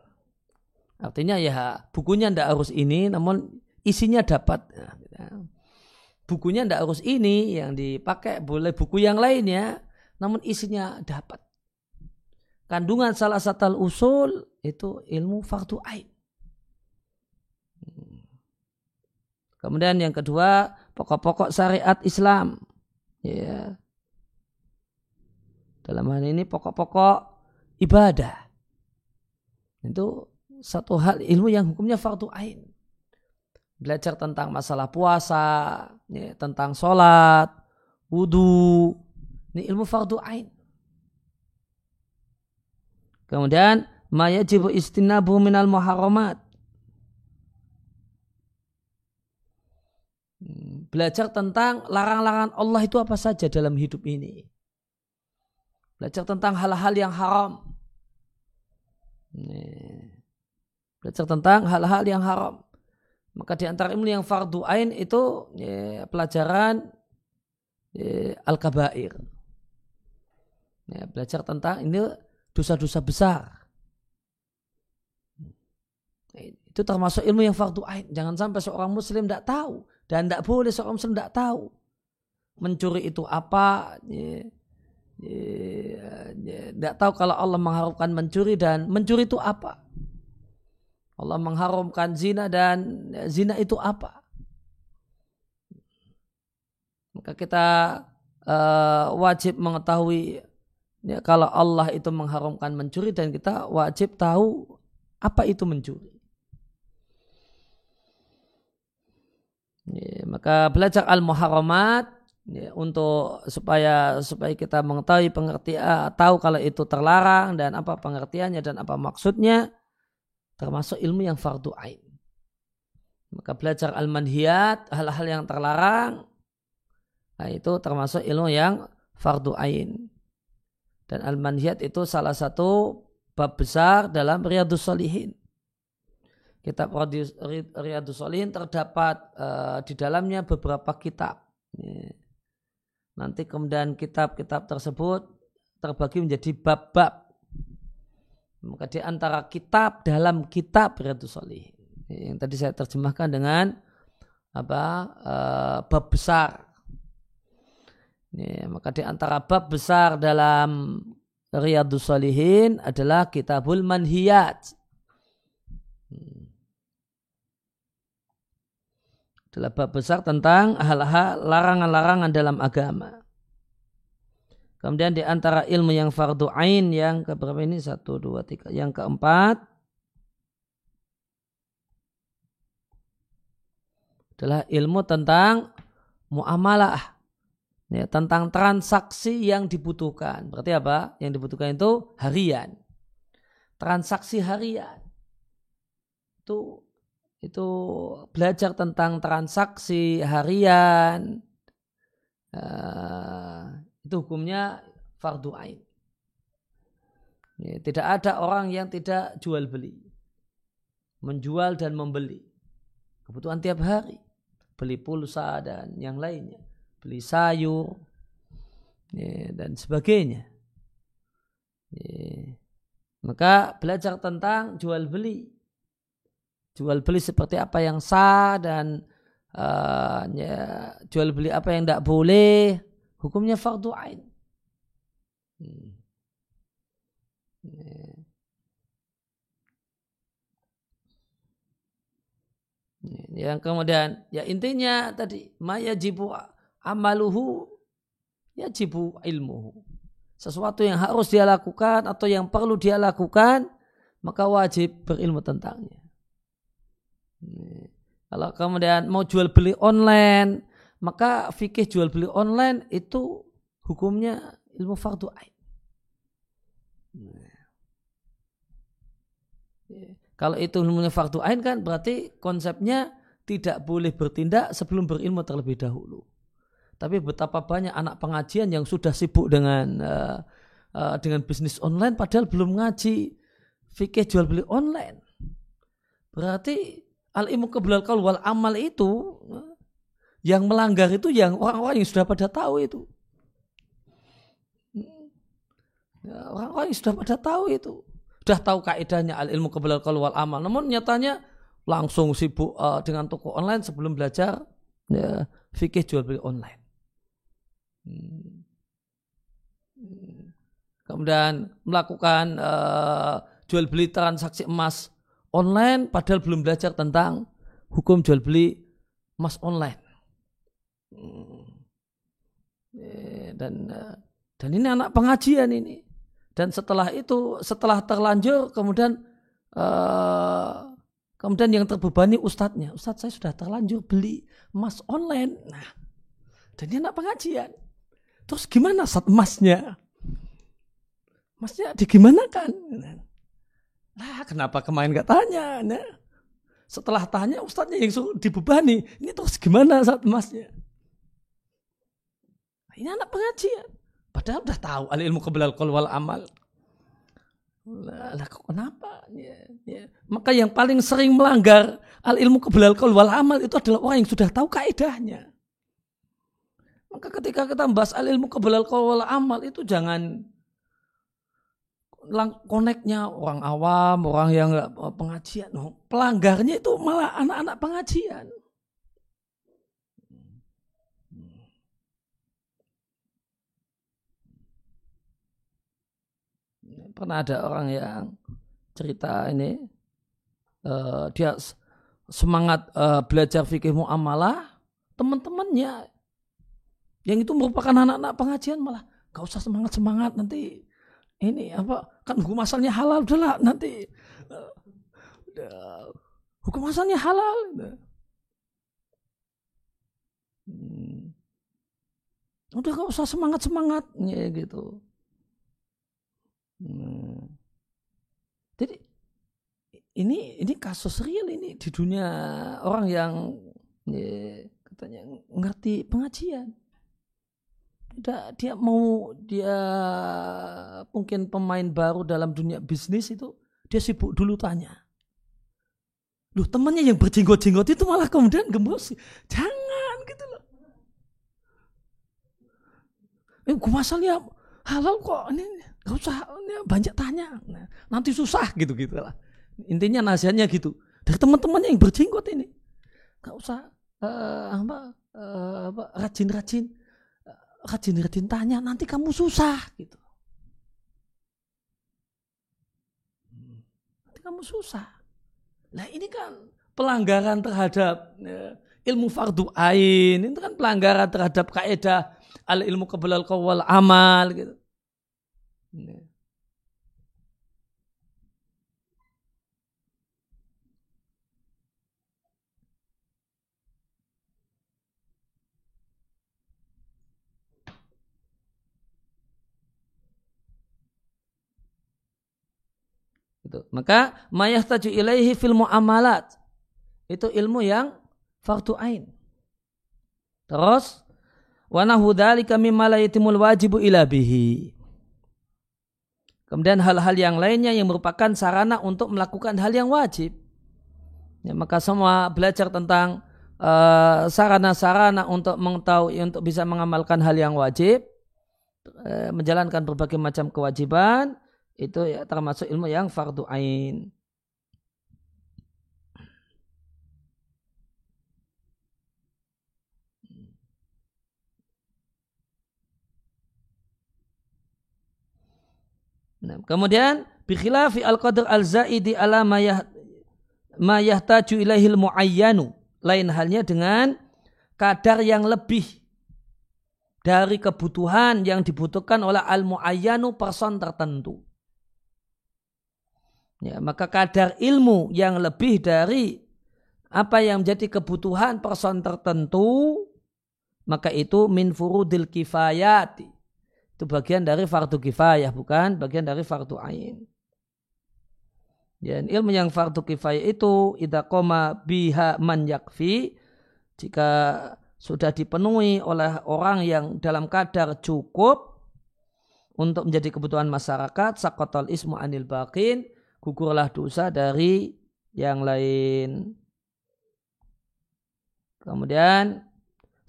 Artinya ya bukunya tidak harus ini, namun isinya dapat. Bukunya tidak harus ini yang dipakai boleh buku yang lainnya namun isinya dapat kandungan salah satu usul itu ilmu fardu ain kemudian yang kedua pokok-pokok syariat Islam ya dalam hal ini pokok-pokok ibadah itu satu hal ilmu yang hukumnya fardu ain belajar tentang masalah puasa, ya, tentang sholat, wudhu. Ini ilmu fardu ain. Kemudian mayajibu istinabu minal muharramat. Belajar tentang larang-larangan Allah itu apa saja dalam hidup ini. Belajar tentang hal-hal yang haram. Belajar tentang hal-hal yang haram. Maka di antara ilmu yang fardu ain itu ya, pelajaran ya, al-kabair. Ya, belajar tentang ini dosa-dosa besar. Itu termasuk ilmu yang fardu ain. Jangan sampai seorang muslim tidak tahu. Dan tidak boleh seorang muslim tidak tahu. Mencuri itu apa. Tidak tahu kalau Allah mengharapkan mencuri dan mencuri itu apa. Allah mengharamkan zina dan zina itu apa? Maka kita uh, wajib mengetahui ya, kalau Allah itu mengharamkan mencuri dan kita wajib tahu apa itu mencuri. Ya, maka belajar al-muharramat ya, untuk supaya supaya kita mengetahui pengertian tahu kalau itu terlarang dan apa pengertiannya dan apa maksudnya termasuk ilmu yang fardu ain. Maka belajar al-manhiyat, hal-hal yang terlarang, nah itu termasuk ilmu yang fardu ain. Dan al-manhiyat itu salah satu bab besar dalam Riyadus Salihin. Kitab Riyadus Salihin terdapat uh, di dalamnya beberapa kitab. Nanti kemudian kitab-kitab tersebut terbagi menjadi bab-bab maka di antara kitab dalam kitab Riyadus Salih yang tadi saya terjemahkan dengan apa uh, bab besar. Ya, maka di antara bab besar dalam Riyadus Salihin adalah Kitabul Manhiyat. Hmm. Adalah bab besar tentang hal-hal larangan-larangan dalam agama. Kemudian di antara ilmu yang fardu ain yang keberapa ini? Satu, dua, tiga. Yang keempat adalah ilmu tentang muamalah ya, tentang transaksi yang dibutuhkan. Berarti apa? Yang dibutuhkan itu harian. Transaksi harian. Itu itu belajar tentang transaksi harian. Uh, itu hukumnya fardu ain. Ya, tidak ada orang yang tidak jual beli. Menjual dan membeli. Kebutuhan tiap hari. Beli pulsa dan yang lainnya beli sayur ya, dan sebagainya. Ya. Maka belajar tentang jual beli, jual beli seperti apa yang sah dan uh, ya, jual beli apa yang tidak boleh, hukumnya fardu ain. Hmm. Ya. Yang kemudian ya intinya tadi maya jibu amaluhu yajibu ilmuhu. Sesuatu yang harus dia lakukan atau yang perlu dia lakukan, maka wajib berilmu tentangnya. Kalau kemudian mau jual beli online, maka fikih jual beli online itu hukumnya ilmu fardu ain. Kalau itu ilmunya fardu ain kan berarti konsepnya tidak boleh bertindak sebelum berilmu terlebih dahulu. Tapi betapa banyak anak pengajian yang sudah sibuk dengan uh, uh, dengan bisnis online padahal belum ngaji fikih jual beli online. Berarti al ilmu kebilal kaul wal amal itu yang melanggar itu yang orang-orang yang sudah pada tahu itu. Ya, orang-orang yang sudah pada tahu itu. Sudah tahu kaidahnya al ilmu kebilal kaul wal amal. Namun nyatanya langsung sibuk uh, dengan toko online sebelum belajar ya, fikih jual beli online. Hmm. Kemudian melakukan uh, jual beli transaksi emas online padahal belum belajar tentang hukum jual beli emas online. Hmm. Eh, dan uh, dan ini anak pengajian ini. Dan setelah itu, setelah terlanjur, kemudian uh, kemudian yang terbebani ustadznya. Ustadz saya sudah terlanjur beli emas online. Nah, dan ini anak pengajian. Terus gimana saat emasnya? Emasnya digimanakan? Lah kenapa kemarin gak tanya? Nah, setelah tanya ustadznya yang dibebani. Ini terus gimana saat emasnya? Ini anak pengajian. Padahal udah tahu al ilmu kebalal wal amal. Lah, lah kenapa? Ya, ya. Maka yang paling sering melanggar al ilmu kebalal wal amal itu adalah orang yang sudah tahu kaidahnya. Maka ketika kita membahas al ilmu kebalal kawal amal itu jangan koneknya orang awam, orang yang nggak pengajian. No, pelanggarnya itu malah anak-anak pengajian. Pernah ada orang yang cerita ini, uh, dia semangat uh, belajar fikih muamalah, teman-temannya yang itu merupakan anak-anak pengajian malah gak usah semangat semangat nanti ini apa kan hukum asalnya halal udahlah nanti uh, hukum asalnya halal hmm. udah gak usah semangat semangat ya gitu hmm. jadi ini ini kasus real ini di dunia orang yang ya, katanya ngerti pengajian dia, dia mau dia mungkin pemain baru dalam dunia bisnis itu dia sibuk dulu tanya. Loh temannya yang berjenggot-jenggot itu malah kemudian gembos. Jangan gitu loh. Eh, gue masalahnya halal kok ini gak usah ini banyak tanya. Nah, nanti susah gitu gitu lah. Intinya nasihatnya gitu. Dari teman-temannya yang berjenggot ini. Gak usah uh, apa, uh, apa rajin-rajin rajin-rajin tanya nanti kamu susah gitu. Nanti kamu susah. Nah ini kan pelanggaran terhadap ya, ilmu fardu ain itu kan pelanggaran terhadap kaidah al ilmu kebalal kawal amal gitu. Itu. Maka taju ilaihi fil muamalat. Itu ilmu yang fardu ain. Terus wa nahu dzalika mimma la yatimul wajibu ila bihi. Kemudian hal-hal yang lainnya yang merupakan sarana untuk melakukan hal yang wajib. Ya, maka semua belajar tentang uh, sarana-sarana untuk mengetahui untuk bisa mengamalkan hal yang wajib, uh, menjalankan berbagai macam kewajiban, itu ya termasuk ilmu yang fardu ain. Nah, kemudian bikhilafi al-qadr al-zaidi ala ma yahtaju ilaihil muayyanu. Lain halnya dengan kadar yang lebih dari kebutuhan yang dibutuhkan oleh al-muayyanu person tertentu. Ya, maka kadar ilmu yang lebih dari apa yang menjadi kebutuhan person tertentu, maka itu min furudil kifayati. Itu bagian dari fardu kifayah, bukan bagian dari fardu ain. Dan ilmu yang fardu kifayah itu idza koma biha man yakfi jika sudah dipenuhi oleh orang yang dalam kadar cukup untuk menjadi kebutuhan masyarakat sakotol ismu anil bakin gugurlah dosa dari yang lain. Kemudian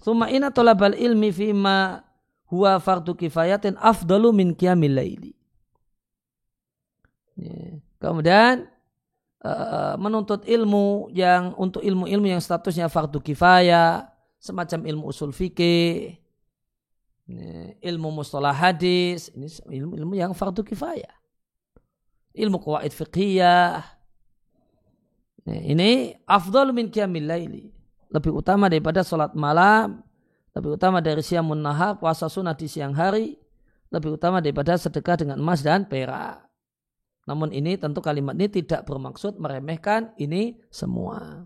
Suma ina tolabal ilmi fima huwa fardu kifayatin afdalu min qiyamil laili. Ya. Kemudian uh, menuntut ilmu yang untuk ilmu-ilmu yang statusnya fardu kifayah, semacam ilmu usul fikih, ya, ilmu mustalah hadis, ini ilmu-ilmu yang fardu kifayah ilmu kuwait fiqhiyah. Ini afdal min qiyamil laili. Lebih utama daripada sholat malam, lebih utama dari siang nahar, puasa sunnah di siang hari, lebih utama daripada sedekah dengan emas dan perak. Namun ini tentu kalimat ini tidak bermaksud meremehkan ini semua.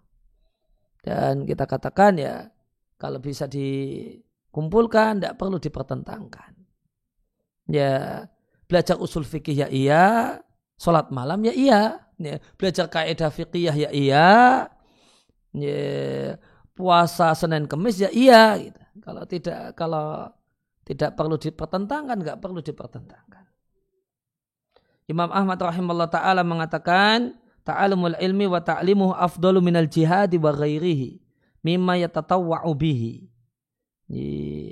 Dan kita katakan ya, kalau bisa dikumpulkan, tidak perlu dipertentangkan. Ya, belajar usul fikih ya iya, Sholat malam ya iya. Ya, belajar kaidah fikih ya iya. Ya, puasa Senin Kemis ya iya. Gitu. Kalau tidak kalau tidak perlu dipertentangkan, nggak perlu dipertentangkan. Imam Ahmad rahimahullah taala mengatakan, ta'alumul ilmi wa ta'limuhu afdalu minal jihadi wa ghairihi mimma yatatawwa'u bihi.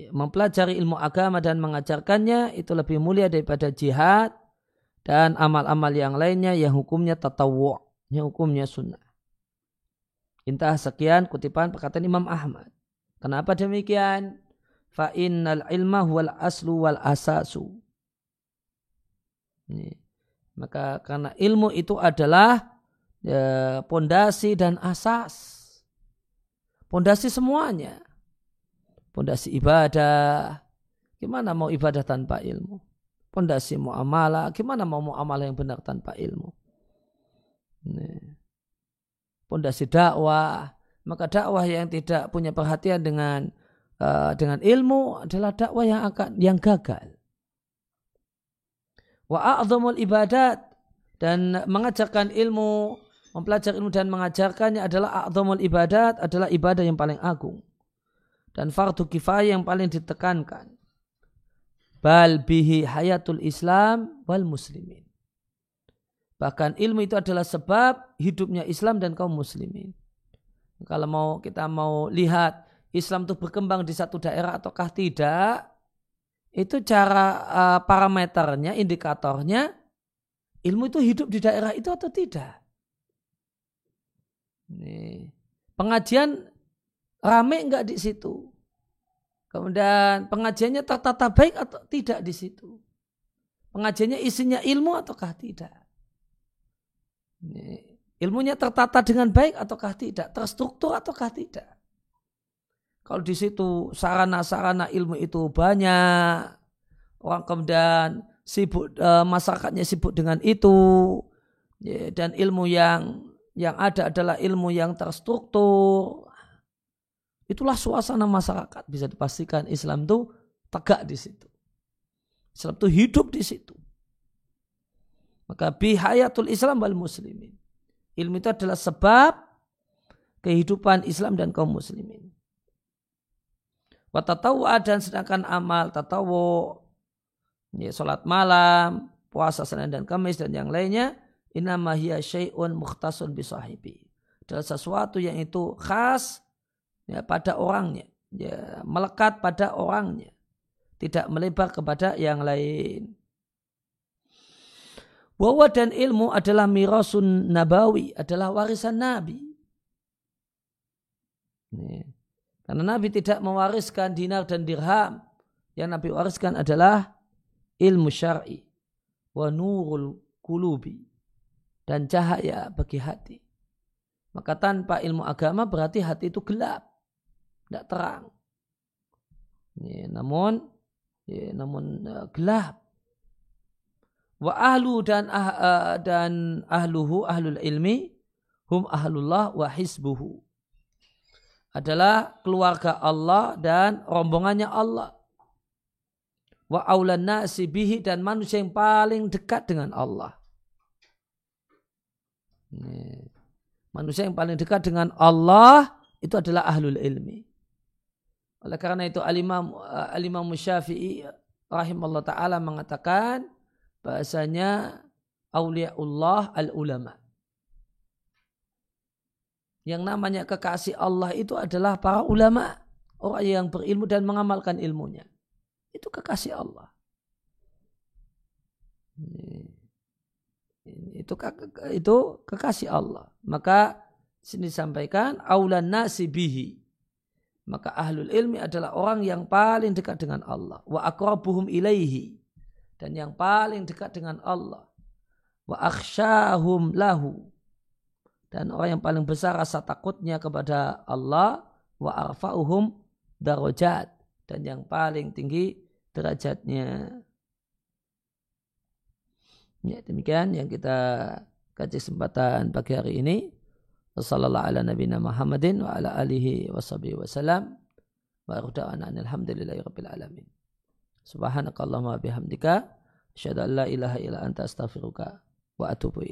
Mempelajari ilmu agama dan mengajarkannya itu lebih mulia daripada jihad dan amal-amal yang lainnya yang hukumnya tatawu, yang hukumnya sunnah. Intah sekian kutipan perkataan Imam Ahmad. Kenapa demikian? Fa innal ilma wal aslu wal asasu. Ini. Maka karena ilmu itu adalah ya, pondasi dan asas. Pondasi semuanya. Pondasi ibadah. Gimana mau ibadah tanpa ilmu? Pondasi muamalah. Gimana mau muamalah yang benar tanpa ilmu? Pondasi dakwah. Maka dakwah yang tidak punya perhatian dengan uh, dengan ilmu adalah dakwah yang akan yang gagal. Wa a'zamul ibadat dan mengajarkan ilmu, mempelajari ilmu dan mengajarkannya adalah a'zamul ibadat adalah ibadah yang paling agung dan fardu kifayah yang paling ditekankan bal bihi hayatul Islam wal muslimin. Bahkan ilmu itu adalah sebab hidupnya Islam dan kaum muslimin. Kalau mau kita mau lihat Islam itu berkembang di satu daerah ataukah tidak, itu cara uh, parameternya, indikatornya, ilmu itu hidup di daerah itu atau tidak. Nih. Pengajian rame enggak di situ? Kemudian pengajiannya tertata baik atau tidak di situ. Pengajiannya isinya ilmu ataukah tidak. Ilmunya tertata dengan baik ataukah tidak, terstruktur ataukah tidak. Kalau di situ sarana-sarana ilmu itu banyak, orang kemudian sibuk e, masyarakatnya sibuk dengan itu, ya, dan ilmu yang yang ada adalah ilmu yang terstruktur. Itulah suasana masyarakat bisa dipastikan Islam itu tegak di situ. Islam itu hidup di situ. Maka bihayatul Islam wal muslimin. Ilmu itu adalah sebab kehidupan Islam dan kaum muslimin. Watatawwa dan sedangkan amal tatawu ya, salat malam, puasa Senin dan Kamis dan yang lainnya inama hiya syai'un mukhtasun bisahibi. Adalah sesuatu yang itu khas ya, pada orangnya, ya, melekat pada orangnya, tidak melebar kepada yang lain. Bahwa dan ilmu adalah mirasun nabawi, adalah warisan Nabi. Nih. Karena Nabi tidak mewariskan dinar dan dirham. Yang Nabi wariskan adalah ilmu syar'i wa nurul kulubi dan cahaya bagi hati. Maka tanpa ilmu agama berarti hati itu gelap, tidak terang. Ya, namun, ya, namun uh, gelap. Wa ahlu dan ah, uh, dan ahluhu ahlul ilmi hum ahlullah wa hisbuhu adalah keluarga Allah dan rombongannya Allah. Wa aulan nasi bihi dan manusia yang paling dekat dengan Allah. Manusia yang paling dekat dengan Allah itu adalah ahlul ilmi. Oleh karena itu Al-Imam Al-Imam Syafi'i rahimahullah taala mengatakan bahasanya auliaullah al-ulama yang namanya kekasih Allah itu adalah para ulama, orang yang berilmu dan mengamalkan ilmunya. Itu kekasih Allah. Itu itu kekasih Allah. Maka sini disampaikan aulan nasi bihi. Maka ahlul ilmi adalah orang yang paling dekat dengan Allah. Wa akrabuhum ilaihi. Dan yang paling dekat dengan Allah. Wa akhsyahum lahu dan orang yang paling besar rasa takutnya kepada Allah wa arfa'uhum darajat dan yang paling tinggi derajatnya. Ya, demikian yang kita kaji kesempatan pagi hari ini. Wassallallahu ala nabiyina Muhammadin wa ala alihi wa sahbihi wa salam. Wa arda'ana alhamdulillahi rabbil alamin. Subhanakallahumma bihamdika. Asyadu an la ilaha illa anta astaghfiruka wa atubu.